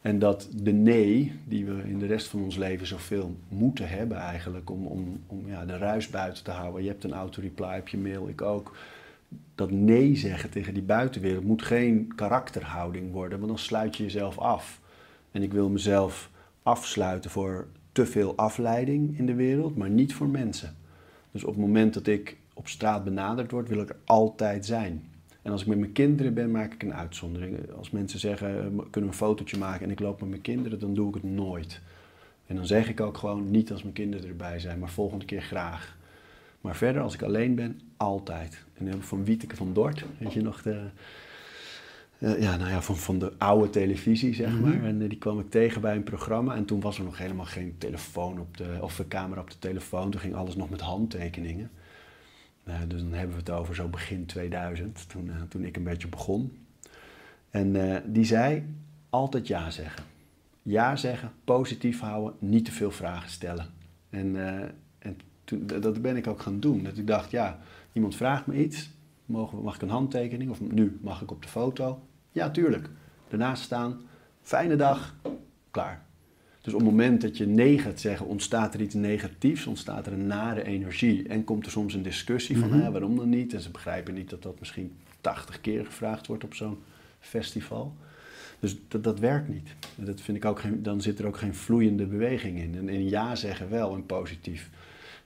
En dat de nee, die we in de rest van ons leven zoveel moeten hebben eigenlijk, om, om, om ja, de ruis buiten te houden. Je hebt een auto-reply op je mail, ik ook dat nee zeggen tegen die buitenwereld moet geen karakterhouding worden, want dan sluit je jezelf af. En ik wil mezelf afsluiten voor te veel afleiding in de wereld, maar niet voor mensen. Dus op het moment dat ik op straat benaderd word, wil ik er altijd zijn. En als ik met mijn kinderen ben, maak ik een uitzondering. Als mensen zeggen, eh, kunnen we een fotootje maken en ik loop met mijn kinderen, dan doe ik het nooit. En dan zeg ik ook gewoon niet als mijn kinderen erbij zijn, maar volgende keer graag. Maar verder, als ik alleen ben, altijd. En dan heb ik van Wieteke van Dort, weet je nog, de, eh, ja, nou ja, van, van de oude televisie, zeg maar. En eh, die kwam ik tegen bij een programma. En toen was er nog helemaal geen telefoon op de, of een camera op de telefoon. Toen ging alles nog met handtekeningen. Eh, dus dan hebben we het over zo begin 2000, toen, eh, toen ik een beetje begon. En eh, die zei, altijd ja zeggen. Ja zeggen, positief houden, niet te veel vragen stellen. En, en toen, dat ben ik ook gaan doen. Dat ik dacht, ja, iemand vraagt me iets. Mogen, mag ik een handtekening? Of nu mag ik op de foto? Ja, tuurlijk. Daarnaast staan. Fijne dag. Klaar. Dus op het moment dat je nee gaat zeggen, ontstaat er iets negatiefs, ontstaat er een nare energie. En komt er soms een discussie van, hè, waarom dan niet? En ze begrijpen niet dat dat misschien 80 keer gevraagd wordt op zo'n festival. Dus dat, dat werkt niet. En Dat vind ik ook geen, dan zit er ook geen vloeiende beweging in. En, en ja zeggen wel en positief.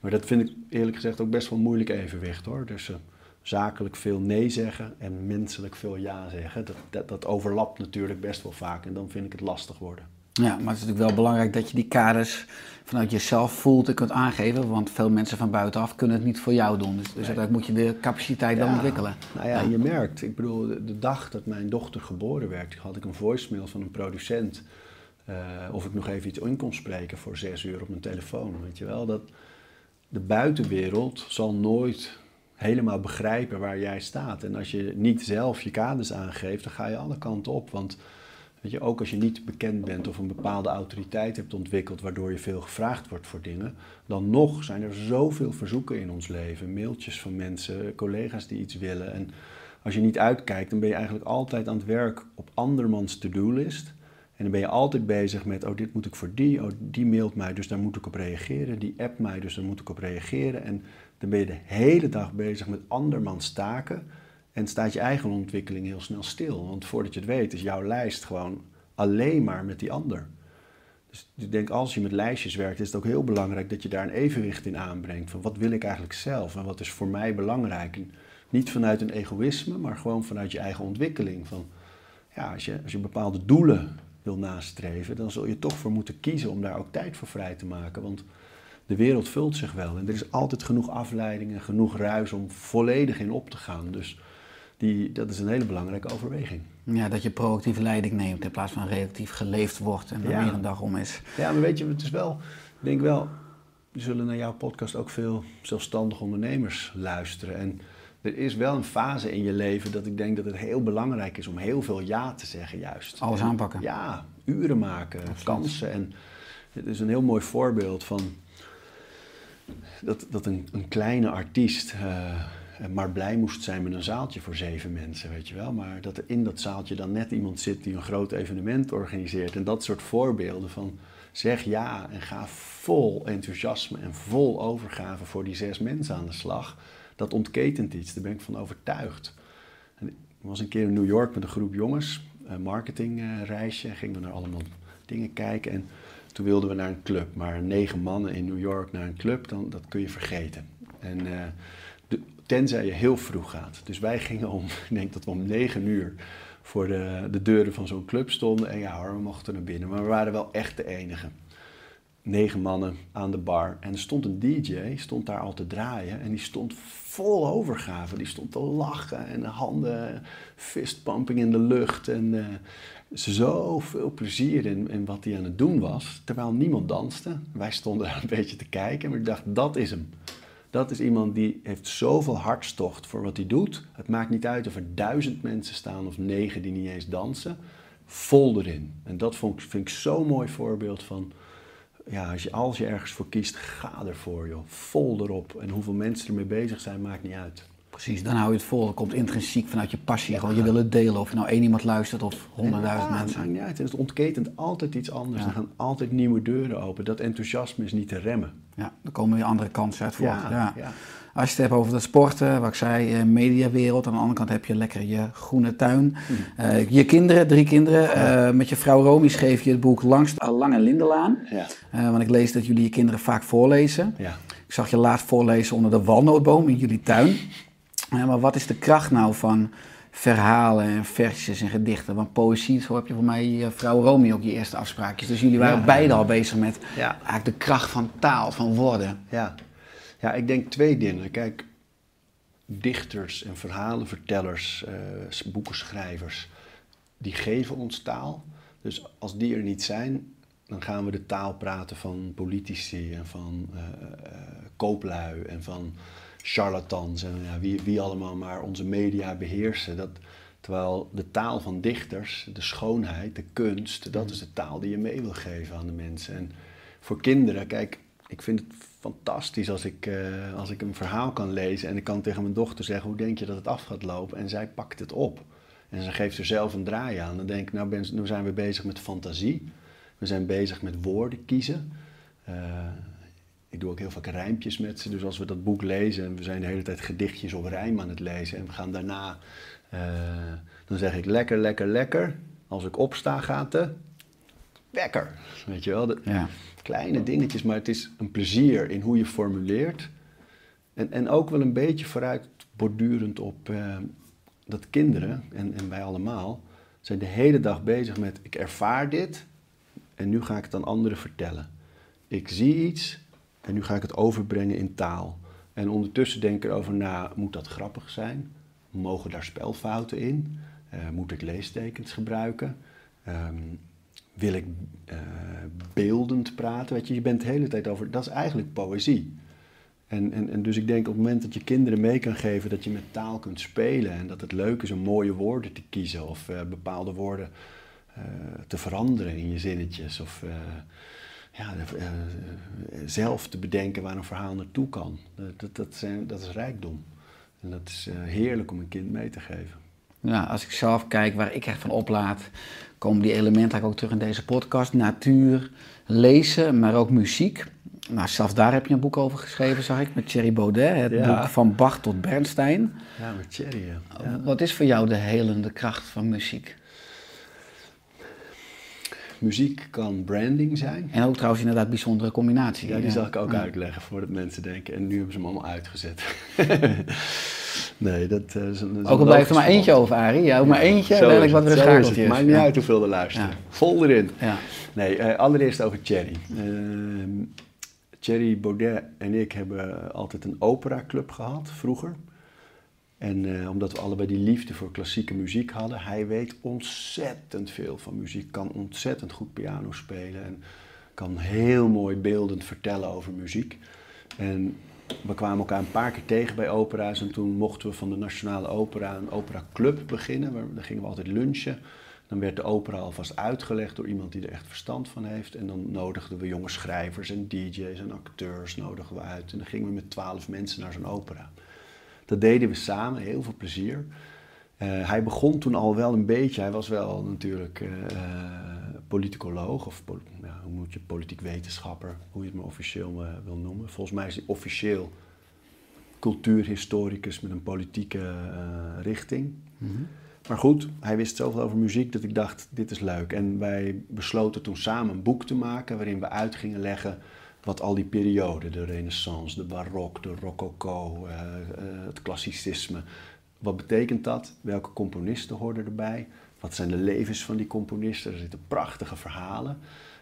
Maar dat vind ik eerlijk gezegd ook best wel moeilijk evenwicht hoor. Dus eh, zakelijk veel nee zeggen en menselijk veel ja zeggen. Dat, dat, dat overlapt natuurlijk best wel vaak en dan vind ik het lastig worden. Ja, maar het is natuurlijk wel belangrijk dat je die kaders vanuit jezelf voelt en kunt aangeven. Want veel mensen van buitenaf kunnen het niet voor jou doen. Dus, dus uiteindelijk moet je de capaciteit dan ontwikkelen. Nou ja, je merkt. Ik bedoel, de, de dag dat mijn dochter geboren werd, had ik een voicemail van een producent. eh, of ik nog even iets in kon spreken voor zes uur op mijn telefoon. Weet je wel, dat de buitenwereld zal nooit helemaal begrijpen waar jij staat. En als je niet zelf je kaders aangeeft, dan ga je alle kanten op. Want weet je, ook als je niet bekend bent of een bepaalde autoriteit hebt ontwikkeld, waardoor je veel gevraagd wordt voor dingen, dan nog zijn er zoveel verzoeken in ons leven. Mailtjes van mensen, collega's die iets willen. En als je niet uitkijkt, dan ben je eigenlijk altijd aan het werk op andermans to-do-list. En dan ben je altijd bezig met, oh dit moet ik voor die, oh die mailt mij, dus daar moet ik op reageren. Die appt mij, dus daar moet ik op reageren. En dan ben je de hele dag bezig met andermans taken. En staat je eigen ontwikkeling heel snel stil. Want voordat je het weet is jouw lijst gewoon alleen maar met die ander. Dus ik denk als je met lijstjes werkt, is het ook heel belangrijk dat je daar een evenwicht in aanbrengt. Van wat wil ik eigenlijk zelf en wat is voor mij belangrijk. En niet vanuit een egoïsme, maar gewoon vanuit je eigen ontwikkeling. Van, ja, als, je, als je bepaalde doelen wil nastreven, dan zul je toch voor moeten kiezen om daar ook tijd voor vrij te maken. Want de wereld vult zich wel en er is altijd genoeg afleiding en genoeg ruis om volledig in op te gaan. Dus die, dat is een hele belangrijke overweging. Ja, dat je proactieve leiding neemt in plaats van reactief geleefd wordt en er Ja. meer een dag om is. Ja, maar weet je, het is wel, ik denk wel, er zullen naar jouw podcast ook veel zelfstandige ondernemers luisteren. En er is wel een fase in je leven dat ik denk dat het heel belangrijk is om heel veel ja te zeggen juist. Alles En- aanpakken. Ja, uren maken, kansen. En het is een heel mooi voorbeeld van dat, dat een, een kleine artiest eh, maar blij moest zijn met een zaaltje voor zeven mensen, weet je wel. Maar dat er in dat zaaltje dan net iemand zit die een groot evenement organiseert. En dat soort voorbeelden van zeg ja en ga vol enthousiasme en vol overgave voor die zes mensen aan de slag. Dat ontketent iets, daar ben ik van overtuigd. En ik was een keer in New York met een groep jongens, een marketingreisje. Gingen we naar allemaal dingen kijken en toen wilden we naar een club. Maar negen mannen in New York naar een club, dan, dat kun je vergeten. En eh, tenzij je heel vroeg gaat. Dus wij gingen om, ik denk dat we om negen uur voor de, de deuren van zo'n club stonden. En ja hoor, we mochten naar binnen. Maar we waren wel echt de enige. Negen mannen aan de bar. En er stond een DJ, stond daar al te draaien. En die stond vol overgave. Die stond te lachen en de handen fistpumping in de lucht. En eh zoveel plezier in, in wat hij aan het doen was. Terwijl niemand danste. Wij stonden een beetje te kijken. Maar ik dacht, dat is hem. Dat is iemand die heeft zoveel hartstocht voor wat hij doet. Het maakt niet uit of er duizend mensen staan of negen die niet eens dansen. Vol erin. En dat vond, vind ik zo'n mooi voorbeeld van... Ja, als je, als je ergens voor kiest, ga ervoor joh. Vol erop. En hoeveel mensen ermee bezig zijn, maakt niet uit. Precies, dan hou je het vol. Dat komt intrinsiek vanuit je passie. Gewoon, je wil het delen. Of je nou één iemand luistert of honderdduizend Ja, Het mensen. maakt niet uit. En het ontketent altijd iets anders. Ja. Er gaan altijd nieuwe deuren open. Dat enthousiasme is niet te remmen. Ja, er komen weer andere kansen uit voort. Ja, Ja. Als je het hebt over de sporten, wat ik zei, eh, mediawereld. Aan de andere kant heb je lekker je groene tuin. Eh, je kinderen, drie kinderen. Eh, met je vrouw Romy schreef je het boek Langs de Lange. Ja. Eh, want ik lees dat jullie je kinderen vaak voorlezen. Ja. Ik zag je laatst voorlezen onder de walnootboom in jullie tuin. Maar wat is de kracht nou van verhalen en versjes en gedichten? Want poëzie, zo heb je voor mij je vrouw Romy ook je eerste afspraakjes. Dus jullie waren Ja. beide al bezig met Ja. eigenlijk de kracht van taal, van woorden. Ja. ja, ik denk twee dingen. Kijk, dichters en verhalenvertellers, eh, boekenschrijvers, die geven ons taal. Dus als die er niet zijn, dan gaan we de taal praten van politici en van eh, kooplui en van charlatans en ja, wie, wie allemaal maar onze media beheersen. Dat, terwijl de taal van dichters, de schoonheid, de kunst, dat is de taal die je mee wil geven aan de mensen. En voor kinderen, kijk, ik vind het fantastisch als ik, eh, als ik een verhaal kan lezen en ik kan tegen mijn dochter zeggen, hoe denk je dat het af gaat lopen? En zij pakt het op. En ze geeft er zelf een draai aan. Dan denk ik, nou, ben, nu zijn we bezig met fantasie. We zijn bezig met woorden kiezen. Eh, ik doe ook heel vaak rijmpjes met ze. Dus als we dat boek lezen en we zijn de hele tijd gedichtjes op rijm aan het lezen en we gaan daarna, eh, dan zeg ik lekker, lekker, lekker. Als ik opsta gaat de wekker. Weet je wel, de, Ja. kleine dingetjes, maar het is een plezier in hoe je formuleert. En, en ook wel een beetje vooruit bordurend op eh, dat kinderen, en, en wij allemaal, zijn de hele dag bezig met ik ervaar dit en nu ga ik het aan anderen vertellen. Ik zie iets en nu ga ik het overbrengen in taal. En ondertussen denk ik erover na, moet dat grappig zijn? Mogen daar spelfouten in? Eh, moet ik leestekens gebruiken? Ehm, wil ik eh, beeldend praten? Weet je, je bent de hele tijd over, dat is eigenlijk poëzie. En, en, dus ik denk op het moment dat je kinderen mee kan geven dat je met taal kunt spelen en dat het leuk is om mooie woorden te kiezen of eh, bepaalde woorden te veranderen in je zinnetjes of eh, ja, eh, zelf te bedenken waar een verhaal naartoe kan. Dat, dat, dat, zijn, dat is rijkdom. En dat is eh, heerlijk om een kind mee te geven. Ja, als ik zelf kijk waar ik echt van oplaad, komen die elementen eigenlijk ook terug in deze podcast. Natuur, lezen, maar ook muziek. Nou, zelfs daar heb je een boek over geschreven, zag ik, met Thierry Baudet. Het Ja. boek Van Bach tot Bernstein. Ja, met Thierry. Ja. Wat is voor jou de helende kracht van muziek? Muziek kan branding zijn. En ook trouwens inderdaad bijzondere combinatie. Ja, die zal ik ook uitleggen voordat mensen denken. En nu hebben ze hem allemaal uitgezet. nee, dat, eh, is een. dat is Ook al een blijft er maar eentje over, Arie. Ja, ook maar eentje, Zo is wat weer is het. Maakt niet uit hoeveel er luisteren. Vol erin. Ja. Nee, eh, allereerst over Thierry. Ehm Thierry Baudet en ik hebben altijd een operaclub gehad, vroeger. En eh, omdat we allebei die liefde voor klassieke muziek hadden, hij weet ontzettend veel van muziek, kan ontzettend goed piano spelen en kan heel mooi beeldend vertellen over muziek. En we kwamen elkaar een paar keer tegen bij opera's en toen mochten we van de Nationale Opera een operaclub beginnen. Waar, daar gingen we altijd lunchen. Dan werd de opera alvast uitgelegd door iemand die er echt verstand van heeft. En dan nodigden we jonge schrijvers en DJ's en acteurs nodigden we uit. En dan gingen we met twaalf mensen naar zo'n opera. Dat deden we samen, heel veel plezier. Eh, hij begon toen al wel een beetje, hij was wel natuurlijk eh, politicoloog, of pol- ja, hoe moet je, politiek wetenschapper, hoe je het maar officieel eh, wil noemen. Volgens mij is hij officieel cultuurhistoricus met een politieke richting. Maar goed, hij wist zoveel over muziek dat ik dacht, dit is leuk. En wij besloten toen samen een boek te maken waarin we uit gingen leggen wat al die perioden, de renaissance, de barok, de rococo, eh, eh, het klassicisme, wat betekent dat? Welke componisten hoorden erbij? Wat zijn de levens van die componisten? Er zitten prachtige verhalen.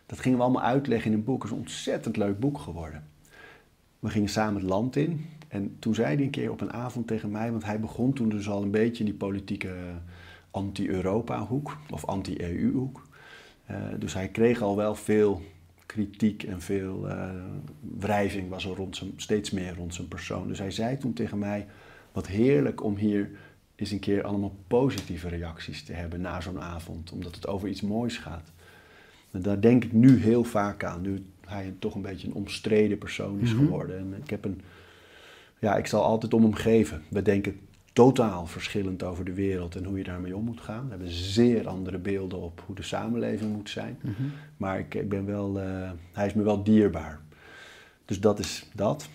Dat gingen we allemaal uitleggen in een boek. Het is een ontzettend leuk boek geworden. We gingen samen het land in. En toen zei hij een keer op een avond tegen mij, want hij begon toen dus al een beetje in die politieke anti-Europa-hoek of anti-EU-hoek. Uh, dus hij kreeg al wel veel kritiek en veel uh, wrijving was er rond zijn, steeds meer rond zijn persoon. Dus hij zei toen tegen mij, wat heerlijk om hier eens een keer allemaal positieve reacties te hebben na zo'n avond, omdat het over iets moois gaat. En daar denk ik nu heel vaak aan, nu hij toch een beetje een omstreden persoon is geworden. En ik heb een, ja, ik zal altijd om hem geven. We denken totaal verschillend over de wereld en hoe je daarmee om moet gaan. We hebben zeer andere beelden op hoe de samenleving moet zijn. Maar ik, ik, ben wel, uh, hij is me wel dierbaar. Dus dat is dat.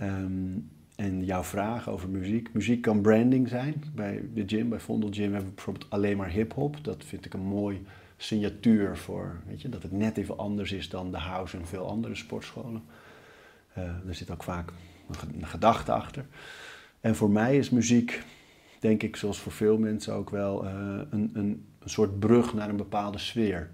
Um, en jouw vraag over muziek. Muziek kan branding zijn. Bij de gym, bij Vondel Gym, hebben we bijvoorbeeld alleen maar hip-hop. Dat vind ik een mooi signatuur voor, weet je, dat het net even anders is dan de house en veel andere sportscholen. Uh, er zit ook vaak een gedachte achter. En voor mij is muziek, denk ik, zoals voor veel mensen ook wel, uh, een, een, een, soort brug naar een bepaalde sfeer.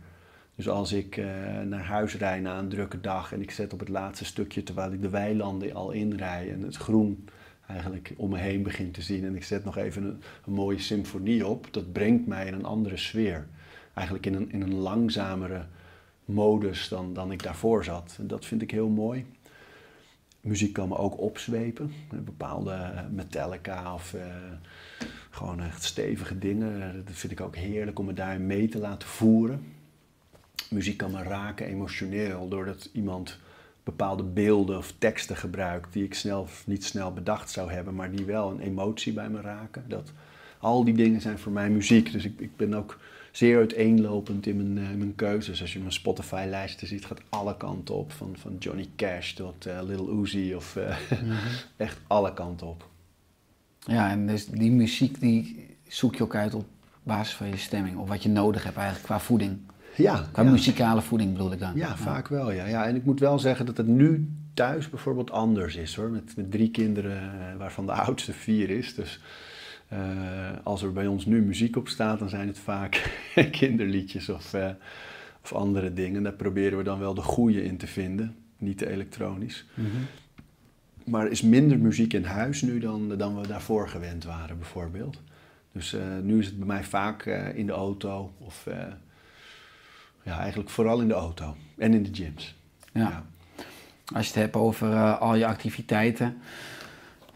Dus als ik uh, naar huis rijd na een drukke dag en ik zet op het laatste stukje terwijl ik de weilanden al inrij en het groen eigenlijk om me heen begin te zien en ik zet nog even een, een mooie symfonie op, dat brengt mij in een andere sfeer. Eigenlijk in een, in een langzamere modus dan, dan ik daarvoor zat. En dat vind ik heel mooi. Muziek kan me ook opzwepen. Bepaalde Metallica of uh, gewoon echt stevige dingen. Dat vind ik ook heerlijk om me daarin mee te laten voeren. Muziek kan me raken emotioneel doordat iemand bepaalde beelden of teksten gebruikt die ik snel, niet snel bedacht zou hebben, maar die wel een emotie bij me raken. Dat, al die dingen zijn voor mij muziek. Dus ik, ik ben ook zeer uiteenlopend in mijn, uh, mijn keuzes. Als je mijn Spotify-lijsten ziet, gaat alle kanten op. Van, van Johnny Cash tot uh, Lil Uzi of uh, mm -hmm. echt alle kanten op. Ja, en dus die muziek die zoek je ook uit op basis van je stemming. Of wat je nodig hebt eigenlijk qua voeding. Ja. Qua ja. muzikale voeding bedoel ik dan. Ja, ja, vaak wel. Ja. ja. En ik moet wel zeggen dat het nu thuis bijvoorbeeld anders is hoor. Met, met drie kinderen, waarvan de oudste vier is. Dus uh, als er bij ons nu muziek op staat, dan zijn het vaak kinderliedjes of, uh, of andere dingen. Daar proberen we dan wel de goede in te vinden, niet te elektronisch. Mm -hmm. Maar er is minder muziek in huis nu dan, dan we daarvoor gewend waren, bijvoorbeeld. Dus uh, nu is het bij mij vaak in de auto of ja, eigenlijk vooral in de auto en in de gyms. Ja. ja. Als je het hebt over al je activiteiten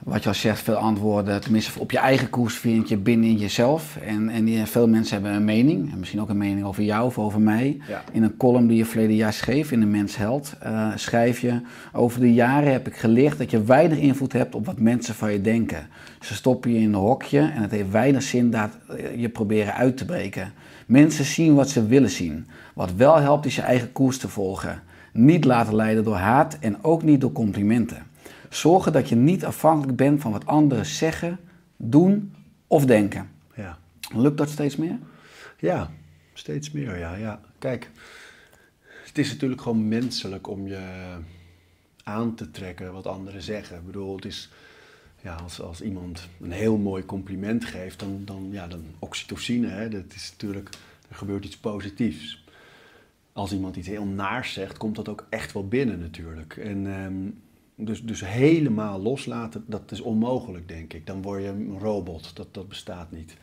wat je al zegt, veel antwoorden, tenminste op je eigen koers vind je binnen jezelf. En, en veel mensen hebben een mening, en misschien ook een mening over jou of over mij. Ja. In een column die je verleden jaar schreef in de Mens Held, uh, schrijf je... Over de jaren heb ik geleerd dat je weinig invloed hebt op wat mensen van je denken. Ze stoppen je in een hokje en het heeft weinig zin dat je proberen uit te breken. Mensen zien wat ze willen zien. Wat wel helpt is je eigen koers te volgen. Niet laten leiden door haat en ook niet door complimenten. Zorgen dat je niet afhankelijk bent van wat anderen zeggen, doen of denken. Ja. Lukt dat steeds meer? Ja, steeds meer, ja. ja. Kijk, het is natuurlijk gewoon menselijk om je aan te trekken wat anderen zeggen. Ik bedoel, het is, ja, als, als iemand een heel mooi compliment geeft, dan, dan, ja, dan oxytocine, hè, dat is natuurlijk, er gebeurt iets positiefs. Als iemand iets heel naars zegt, komt dat ook echt wel binnen natuurlijk. En... Um, dus, dus helemaal loslaten, dat is onmogelijk, denk ik. Dan word je een robot, dat, dat bestaat niet.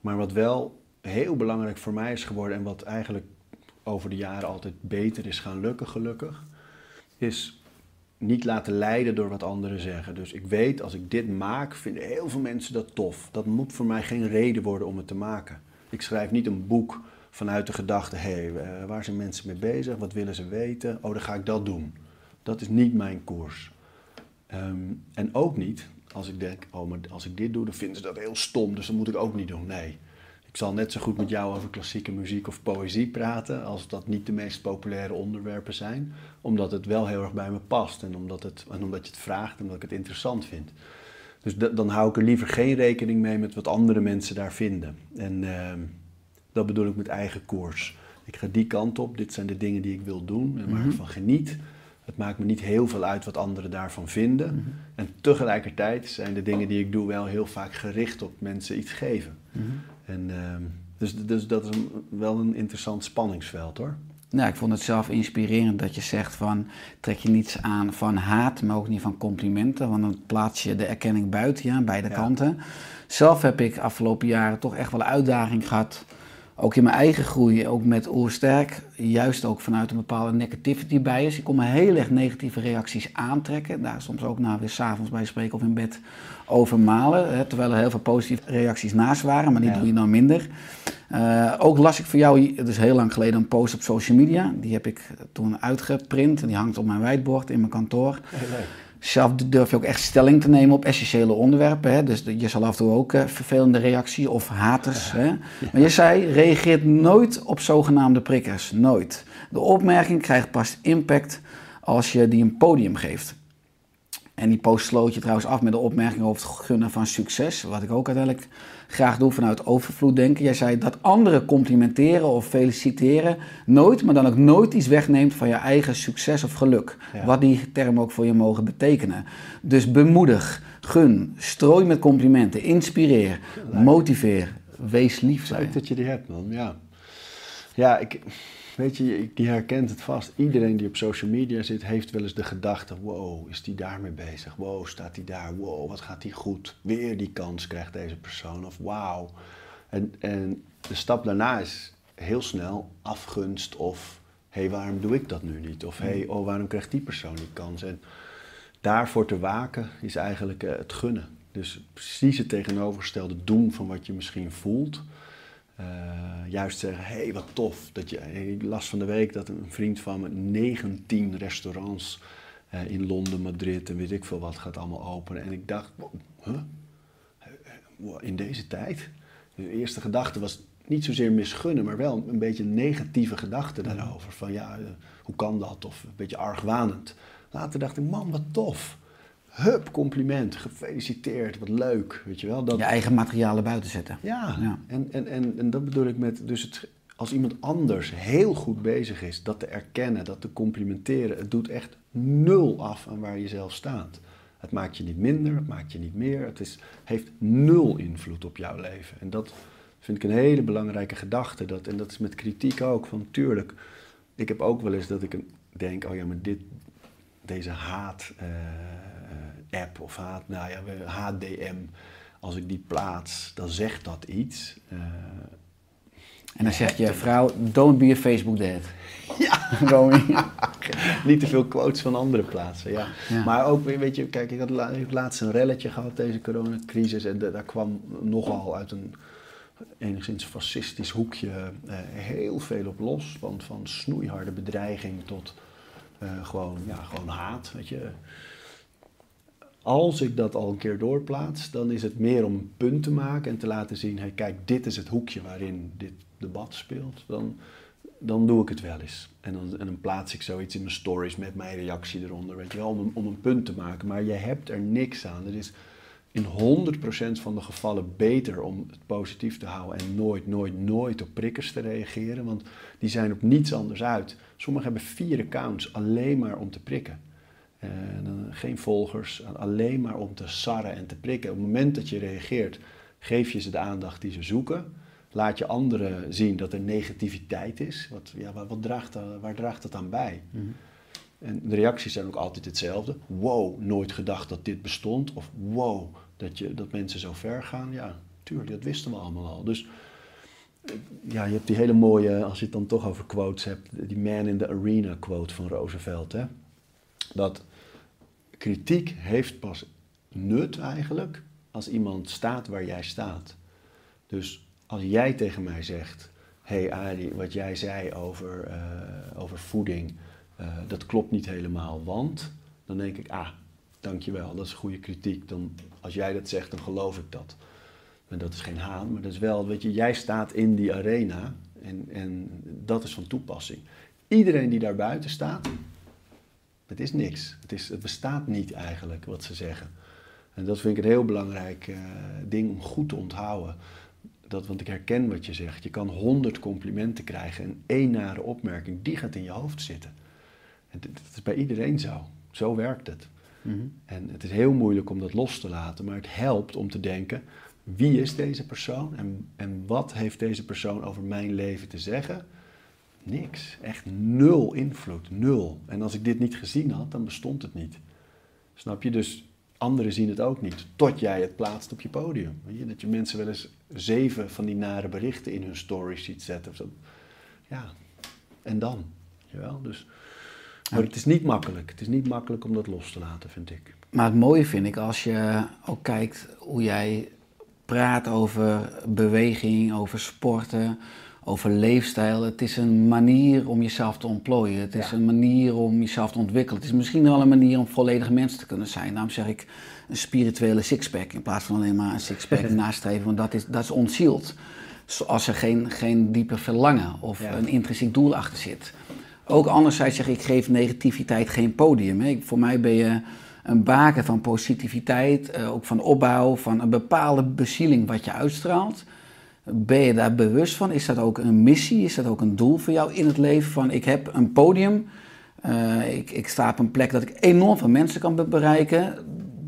Maar wat wel heel belangrijk voor mij is geworden en wat eigenlijk over de jaren altijd beter is gaan lukken, gelukkig, is niet laten leiden door wat anderen zeggen. Dus ik weet, als ik dit maak, vinden heel veel mensen dat tof. Dat moet voor mij geen reden worden om het te maken. Ik schrijf niet een boek vanuit de gedachte, hé, hey, waar zijn mensen mee bezig? Wat willen ze weten? Oh, dan ga ik dat doen. Dat is niet mijn koers. Um, en ook niet als ik denk, oh, maar als ik dit doe, dan vinden ze dat heel stom, dus dat moet ik ook niet doen. Nee. Ik zal net zo goed met jou over klassieke muziek of poëzie praten, als dat niet de meest populaire onderwerpen zijn, omdat het wel heel erg bij me past en omdat, het, en omdat je het vraagt en omdat ik het interessant vind. Dus dan hou ik er liever geen rekening mee met wat andere mensen daar vinden. En uh, dat bedoel ik met eigen koers. Ik ga die kant op, dit zijn de dingen die ik wil doen en waar ik van geniet. Het maakt me niet heel veel uit wat anderen daarvan vinden. En tegelijkertijd zijn de dingen die ik doe wel heel vaak gericht op mensen iets geven. En, ehm, dus, dus dat is een- wel een interessant spanningsveld hoor. Nou, ik vond het zelf inspirerend dat je zegt van trek je niets aan van haat, maar ook niet van complimenten, want dan plaats je de erkenning buiten, ja, aan beide Ja. kanten. Zelf heb ik afgelopen jaren toch echt wel een uitdaging gehad, ook in mijn eigen groei, ook met Oersterk, juist ook vanuit een bepaalde negativity bias. Ik kon me heel erg negatieve reacties aantrekken, daar soms ook nou weer s'avonds bij spreken of in bed over malen, hè, terwijl er heel veel positieve reacties naast waren, maar die Ja. doe je dan minder. Eh, ook las ik voor jou, het is heel lang geleden, een post op social media. Die heb ik toen uitgeprint en die hangt op mijn whiteboard in mijn kantoor. Heel leuk. Zelf durf je ook echt stelling te nemen op essentiële onderwerpen. Hè? Dus je zal af en toe ook eh, vervelende reactie of haters. Hè? Maar je zei, reageert nooit op zogenaamde prikkers. Nooit. De opmerking krijgt pas impact als je die een podium geeft. En die post sloot je trouwens af met de opmerking over het gunnen van succes. Wat ik ook uiteindelijk graag doe vanuit overvloed denken. Jij zei dat anderen complimenteren of feliciteren nooit, maar dan ook nooit iets wegneemt van je eigen succes of geluk. Ja. Wat die termen ook voor je mogen betekenen. Dus bemoedig, gun, strooi met complimenten, inspireer, motiveer, wees lief. Leuk dat je die hebt, man. Ja, ja ik, weet je, herkent het vast. Iedereen die op social media zit, heeft wel eens de gedachte: wow, is die daarmee bezig? Wow, staat die daar? Wow, wat gaat die goed? Weer die kans krijgt deze persoon. Of wauw. En, en de stap daarna is heel snel afgunst of: hé, hey, waarom doe ik dat nu niet? Of hé, hey, oh, waarom krijgt die persoon die kans? En daarvoor te waken is eigenlijk eh, het gunnen. Dus precies het tegenovergestelde doen van wat je misschien voelt. Eh, juist zeggen, hé, hey, wat tof. Dat je, ik las van de week dat een vriend van me 19 restaurants eh, in Londen, Madrid en weet ik veel wat gaat allemaal openen. En ik dacht, huh? In deze tijd? De eerste gedachte was niet zozeer misgunnen, maar wel een beetje een negatieve gedachte daarover. Van ja, eh, hoe kan dat? Of een beetje argwanend. Later dacht ik, man, wat tof. Hup, compliment, gefeliciteerd, wat leuk, weet je wel. Dat, Je eigen materialen buiten zetten. ja, Ja. En, en, en, en dat bedoel ik met, dus het, als iemand anders heel goed bezig is, dat te erkennen, dat te complimenteren, het doet echt nul af aan waar je zelf staat. Het maakt je niet minder, het maakt je niet meer, het is, heeft nul invloed op jouw leven. En dat vind ik een hele belangrijke gedachte. Dat, en dat is met kritiek ook, van tuurlijk, ik heb ook wel eens dat ik denk, oh ja, maar dit, deze haat-app of haat, nou ja, we- HDM, als ik die plaats, dan zegt dat iets. Eh, En dan zegt je vrouw, don't be a Facebook dad. Ja. Niet te veel quotes van andere plaatsen, ja. Ja. Maar ook, weet je, kijk, ik had laatst een relletje gehad, deze coronacrisis. En da- daar kwam nogal uit een enigszins fascistisch hoekje eh, heel veel op los. Want van snoeiharde bedreiging tot eh, gewoon, ja, gewoon haat, weet je. Als ik dat al een keer doorplaats, dan is het meer om een punt te maken en te laten zien: hey, kijk, dit is het hoekje waarin dit debat speelt. Dan, dan doe ik het wel eens. En dan, en dan plaats ik zoiets in mijn stories met mijn reactie eronder, weet je wel, om, een- om een punt te maken. Maar je hebt er niks aan. Het is in 100% van de gevallen beter om het positief te houden en nooit, nooit, nooit op prikkers te reageren, want die zijn op niets anders uit. Sommigen hebben vier accounts alleen maar om te prikken. Eh, dan geen volgers, alleen maar om te sarren en te prikken. Op het moment dat je reageert, geef je ze de aandacht die ze zoeken. Laat je anderen zien dat er negativiteit is. Wat, ja, wat, wat draagt, dat- waar draagt dat aan bij? En de reacties zijn ook altijd hetzelfde. Wow, nooit gedacht dat dit bestond. Of wow, dat, je, dat mensen zo ver gaan. Ja, tuurlijk, dat wisten we allemaal al. Dus eh, ja, je hebt die hele mooie, als je het dan toch over quotes hebt, die man in the arena quote van Roosevelt. Hè? Dat kritiek heeft pas nut eigenlijk als iemand staat waar jij staat. Dus als jij tegen mij zegt, hey Arie, wat jij zei over, eh, over voeding, eh, dat klopt niet helemaal, want dan denk ik, ah, dankjewel, dat is goede kritiek. Dan, als jij dat zegt, dan geloof ik dat. En dat is geen haan, maar dat is wel, weet je, jij staat in die arena en, en dat is van toepassing. Iedereen die daar buiten staat, het is niks. Het, is, het bestaat niet eigenlijk wat ze zeggen. En dat vind ik een heel belangrijk eh, ding om goed te onthouden. Dat, want ik herken wat je zegt. Je kan honderd complimenten krijgen en één nare opmerking, die gaat in je hoofd zitten. En dat is bij iedereen zo. Zo werkt het. Mhm. En het is heel moeilijk om dat los te laten, maar het helpt om te denken: wie is deze persoon en, en wat heeft deze persoon over mijn leven te zeggen? Niks. Echt nul invloed. Nul. En als ik dit niet gezien had, dan bestond het niet. Snap je? Dus anderen zien het ook niet. Tot jij het plaatst op je podium. Weet je? Dat je mensen wel eens zeven van die nare berichten in hun stories ziet zetten. Of zo. Ja. En dan? Weet je wel? Dus, maar het is niet makkelijk. Het is niet makkelijk om dat los te laten, vind ik. Maar het mooie vind ik als je ook kijkt hoe jij praat over beweging, over sporten, over leefstijl. Het is een manier om jezelf te ontplooien. Het is Ja. een manier om jezelf te ontwikkelen. Het is misschien wel een manier om volledig mens te kunnen zijn. Daarom zeg ik een spirituele sixpack in plaats van alleen maar een sixpack nastreven. Want dat is, dat is ontzield. Zoals er geen, geen diepe verlangen of Ja. een intrinsiek doel achter zit. Ook anderzijds zeg ik, ik geef negativiteit geen podium. Hè. Voor mij ben je een baken van positiviteit, eh, ook van opbouw, van een bepaalde bezieling wat je uitstraalt. Ben je daar bewust van? Is dat ook een missie? Is dat ook een doel voor jou in het leven? Van ik heb een podium, eh, ik, ik sta op een plek dat ik enorm veel mensen kan be- bereiken.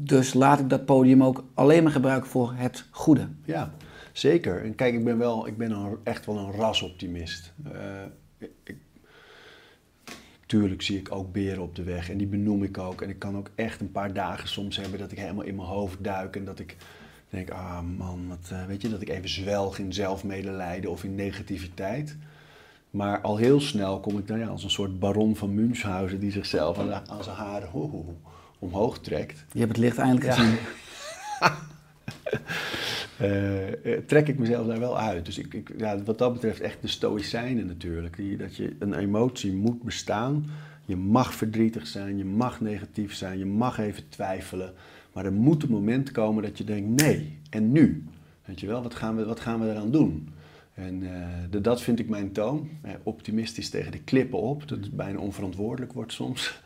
Dus laat ik dat podium ook alleen maar gebruiken voor het goede. Ja, zeker. En kijk, ik ben, wel, ik ben echt wel een rasoptimist. Eh, ik, tuurlijk zie ik ook beren op de weg en die benoem ik ook. En ik kan ook echt een paar dagen soms hebben dat ik helemaal in mijn hoofd duik en dat ik denk, ah man, wat, eh, weet je, dat ik even zwelg in zelfmedelijden of in negativiteit. Maar al heel snel kom ik dan ja, als een soort baron van Münchhausen die zichzelf aan, de- aan zijn haren ho, ho, ho, omhoog trekt. Je hebt het licht eindelijk Ja. gezien. eh, eh, trek ik mezelf daar wel uit. Dus ik, ik, ja, wat dat betreft echt de stoïcijnen natuurlijk. Die, dat je een emotie moet bestaan. Je mag verdrietig zijn, je mag negatief zijn, je mag even twijfelen. Maar er moet een moment komen dat je denkt, nee, en nu? Weet je wel, wat gaan we, wat gaan we eraan doen? En eh, de- dat vind ik mijn toon. Eh, optimistisch tegen de klippen op, dat het bijna onverantwoordelijk wordt soms.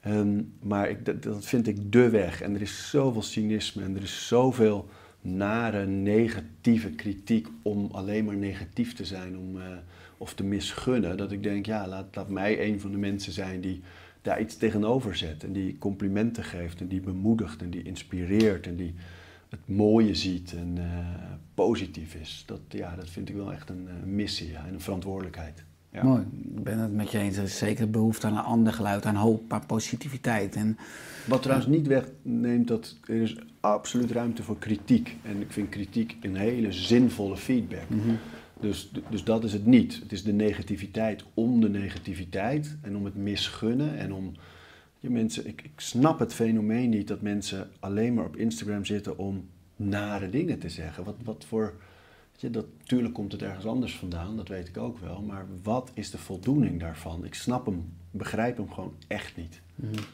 Ehm, maar ik, dat, vind ik de weg. En er is zoveel cynisme en er is zoveel nare, negatieve kritiek om alleen maar negatief te zijn om, eh, of te misgunnen. Dat ik denk, ja, laat, laat mij een van de mensen zijn die daar iets tegenover zet. En die complimenten geeft en die bemoedigt en die inspireert en die het mooie ziet en eh, positief is. Dat, ja, dat vind ik wel echt een eh, missie ja, en een verantwoordelijkheid. Ja. Mooi, ik ben het met je eens. Er is zeker behoefte aan een ander geluid, aan hoop, aan positiviteit. En Wat trouwens niet wegneemt dat er is absoluut ruimte voor kritiek. En ik vind kritiek een hele zinvolle feedback. Dus, dus dat is het niet. Het is de negativiteit om de negativiteit en om het misgunnen en om. Je mensen, ik, ik snap het fenomeen niet dat mensen alleen maar op Instagram zitten om nare dingen te zeggen. Wat, wat voor. Je, dat, tuurlijk komt het ergens anders vandaan, dat weet ik ook wel. Maar wat is de voldoening daarvan? Ik snap hem, begrijp hem gewoon echt niet. Nou,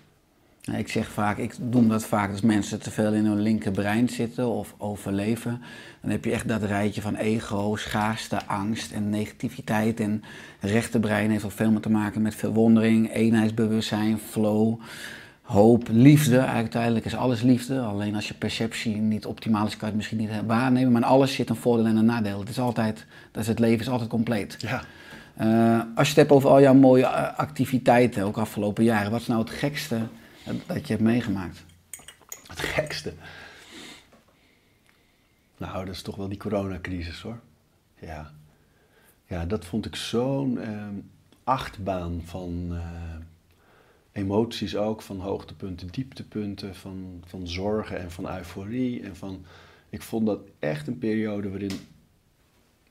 Ik zeg vaak, ik noem dat vaak als mensen te veel in hun linkerbrein zitten of overleven. Dan heb je echt dat rijtje van ego, schaarste, angst en negativiteit. En rechterbrein heeft ook veel meer te maken met verwondering, eenheidsbewustzijn, flow, hoop, liefde. Uiteindelijk is alles liefde. Alleen als je perceptie niet optimaal is, kan je het misschien niet waarnemen. Maar in alles zit een voordeel en een nadeel. Het is altijd, dat is het leven is altijd compleet. Ja. Eh, als je het hebt over al jouw mooie eh, activiteiten, ook afgelopen jaren, wat is nou het gekste dat- je hebt meegemaakt? Het gekste. Nou, dat is toch wel die coronacrisis hoor. Ja. Ja, dat vond ik zo'n ehm, achtbaan van eh, emoties ook. Van hoogtepunten, dieptepunten, van, van zorgen en van euforie. En van, ik vond dat echt een periode waarin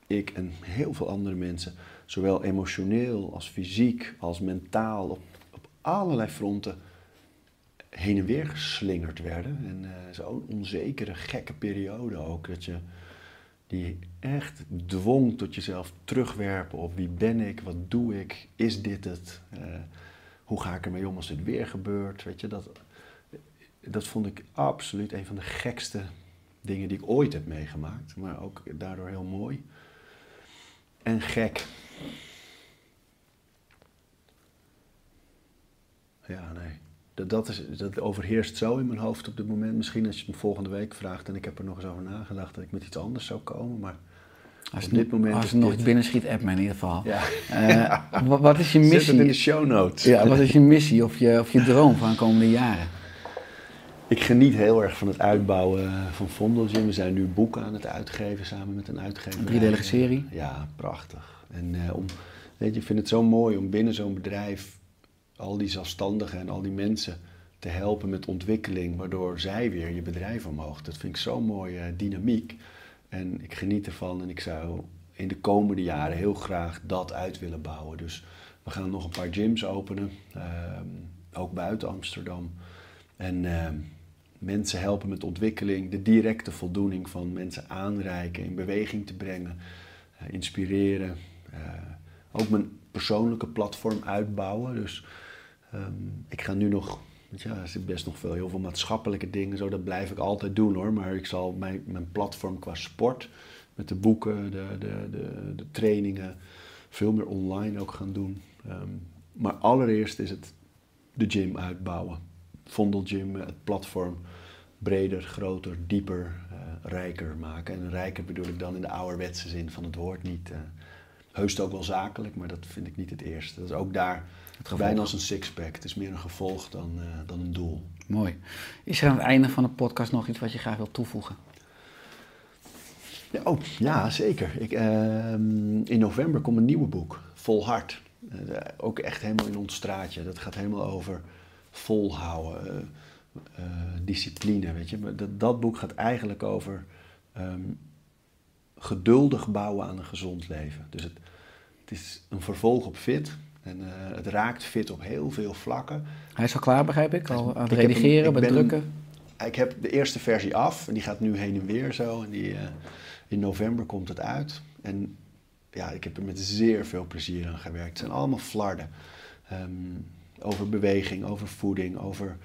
ik en heel veel andere mensen, zowel emotioneel als fysiek als mentaal, op, op allerlei fronten heen en weer geslingerd werden. En eh, zo'n onzekere, gekke periode ook. Dat je die echt dwong tot jezelf terugwerpen op wie ben ik, wat doe ik, is dit het, Eh, hoe ga ik ermee om als dit weer gebeurt. Weet je, dat, dat vond ik absoluut een van de gekste dingen die ik ooit heb meegemaakt. Maar ook daardoor heel mooi. En gek. Ja, nee. Dat, dat, is, dat overheerst zo in mijn hoofd op dit moment. Misschien als je het me volgende week vraagt en ik heb er nog eens over nagedacht dat ik met iets anders zou komen. Maar Als Op het, dit moment als het nog dit. binnen schiet, app me in ieder geval. Ja. Eh, wa- wat is je Zet het in de missie? show notes. Ja, wat is je missie of je, of je droom van de komende jaren? Ik geniet heel erg van het uitbouwen van Vondelgym. We zijn nu boeken aan het uitgeven samen met een uitgever. Een driedelige serie? Ja, prachtig. En eh, om, weet je, ik vind het zo mooi om binnen zo'n bedrijf al die zelfstandigen en al die mensen te helpen met ontwikkeling, waardoor zij weer je bedrijf omhoog. Dat vind ik zo'n mooie eh, dynamiek. En ik geniet ervan en ik zou in de komende jaren heel graag dat uit willen bouwen. Dus we gaan nog een paar gyms openen, ehm, ook buiten Amsterdam. En ehm, mensen helpen met ontwikkeling, de directe voldoening van mensen aanreiken, in beweging te brengen, eh, inspireren. Eh, ook mijn persoonlijke platform uitbouwen. Dus ehm, ik ga nu nog, je, er zit best nog veel, heel veel maatschappelijke dingen, zo, dat blijf ik altijd doen hoor. Maar ik zal mijn, mijn platform qua sport, met de boeken, de, de, de, de trainingen, veel meer online ook gaan doen. Ehm, maar allereerst is het de gym uitbouwen. Vondel Gym, eh, het platform, breder, groter, dieper, eh, rijker maken. En rijker bedoel ik dan in de ouderwetse zin van het woord niet. eh heust ook wel zakelijk, maar dat vind ik niet het eerste. Dat is ook daar. Bijna als een sixpack. Het is meer een gevolg dan, eh, dan een doel. Mooi. Is er aan het einde van de podcast nog iets wat je graag wilt toevoegen? Ja, oh, ja zeker. Ik, ehm, in november komt een nieuwe boek, Vol Hart. Eh, ook echt helemaal in ons straatje. Dat gaat helemaal over volhouden, eh, discipline, weet je. Maar dat, dat boek gaat eigenlijk over ehm, geduldig bouwen aan een gezond leven. Dus het, het is een vervolg op fit. En eh, het raakt fit op heel veel vlakken. Hij is al klaar, begrijp ik? Al aan het Ik heb hem- redigeren, ik ben bedrukken? Ik heb de eerste versie af en die gaat nu heen en weer zo. En die, eh, in november komt het uit. En ja, ik heb er met zeer veel plezier aan gewerkt. Het zijn allemaal flarden. Ehm, over beweging, over voeding, over,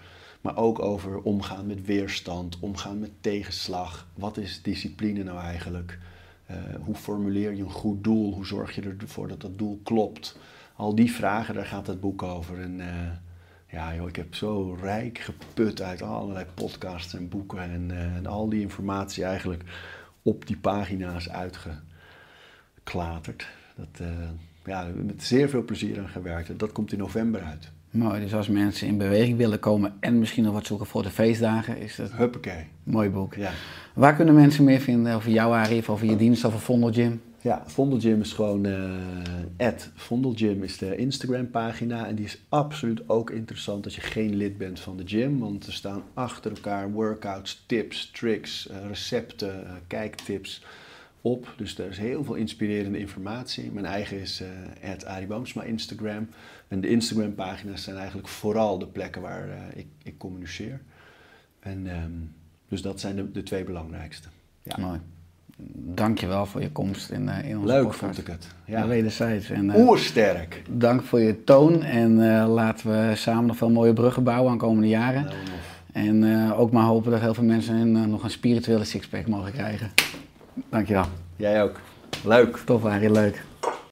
maar ook over omgaan met weerstand, omgaan met tegenslag. Wat is discipline nou eigenlijk? Eh, hoe formuleer je een goed doel? Hoe zorg je ervoor dat dat doel klopt? Al die vragen, daar gaat het boek over. En eh, ja, joh, ik heb zo rijk geput uit allerlei podcasts en boeken en, eh, en al die informatie eigenlijk op die pagina's uitgeklaterd. Dat, eh, ja, met zeer veel plezier aan gewerkt. En dat komt in november uit. Mooi, dus als mensen in beweging willen komen en misschien nog wat zoeken voor de feestdagen, is dat Huppakee. mooi boek. Ja. Waar kunnen mensen meer vinden over jouw Arif, over je dienst, over Vondel Gym? Ja, Vondelgym is gewoon eh Vondelgym is de Instagram pagina en die is absoluut ook interessant als je geen lid bent van de gym, want er staan achter elkaar workouts, tips, tricks, eh, recepten, eh, kijktips op. Dus er is heel veel inspirerende informatie. Mijn eigen is uh, Arie Instagram en de Instagram pagina's zijn eigenlijk vooral de plekken waar ik, ik communiceer. En ehm, dus dat zijn de, de twee belangrijkste. Ja. Mooi. Dankjewel voor je komst in, eh, in onze Leuk podcast. vond ik het. Ja. Wederzijds. En, eh, Oersterk. dank voor je toon en eh, laten we samen nog veel mooie bruggen bouwen aan komende jaren. Nou. En ook maar hopen dat heel veel mensen een, nog een spirituele sixpack mogen krijgen. Dankjewel. Jij ook. Leuk. Tof, Arie, leuk.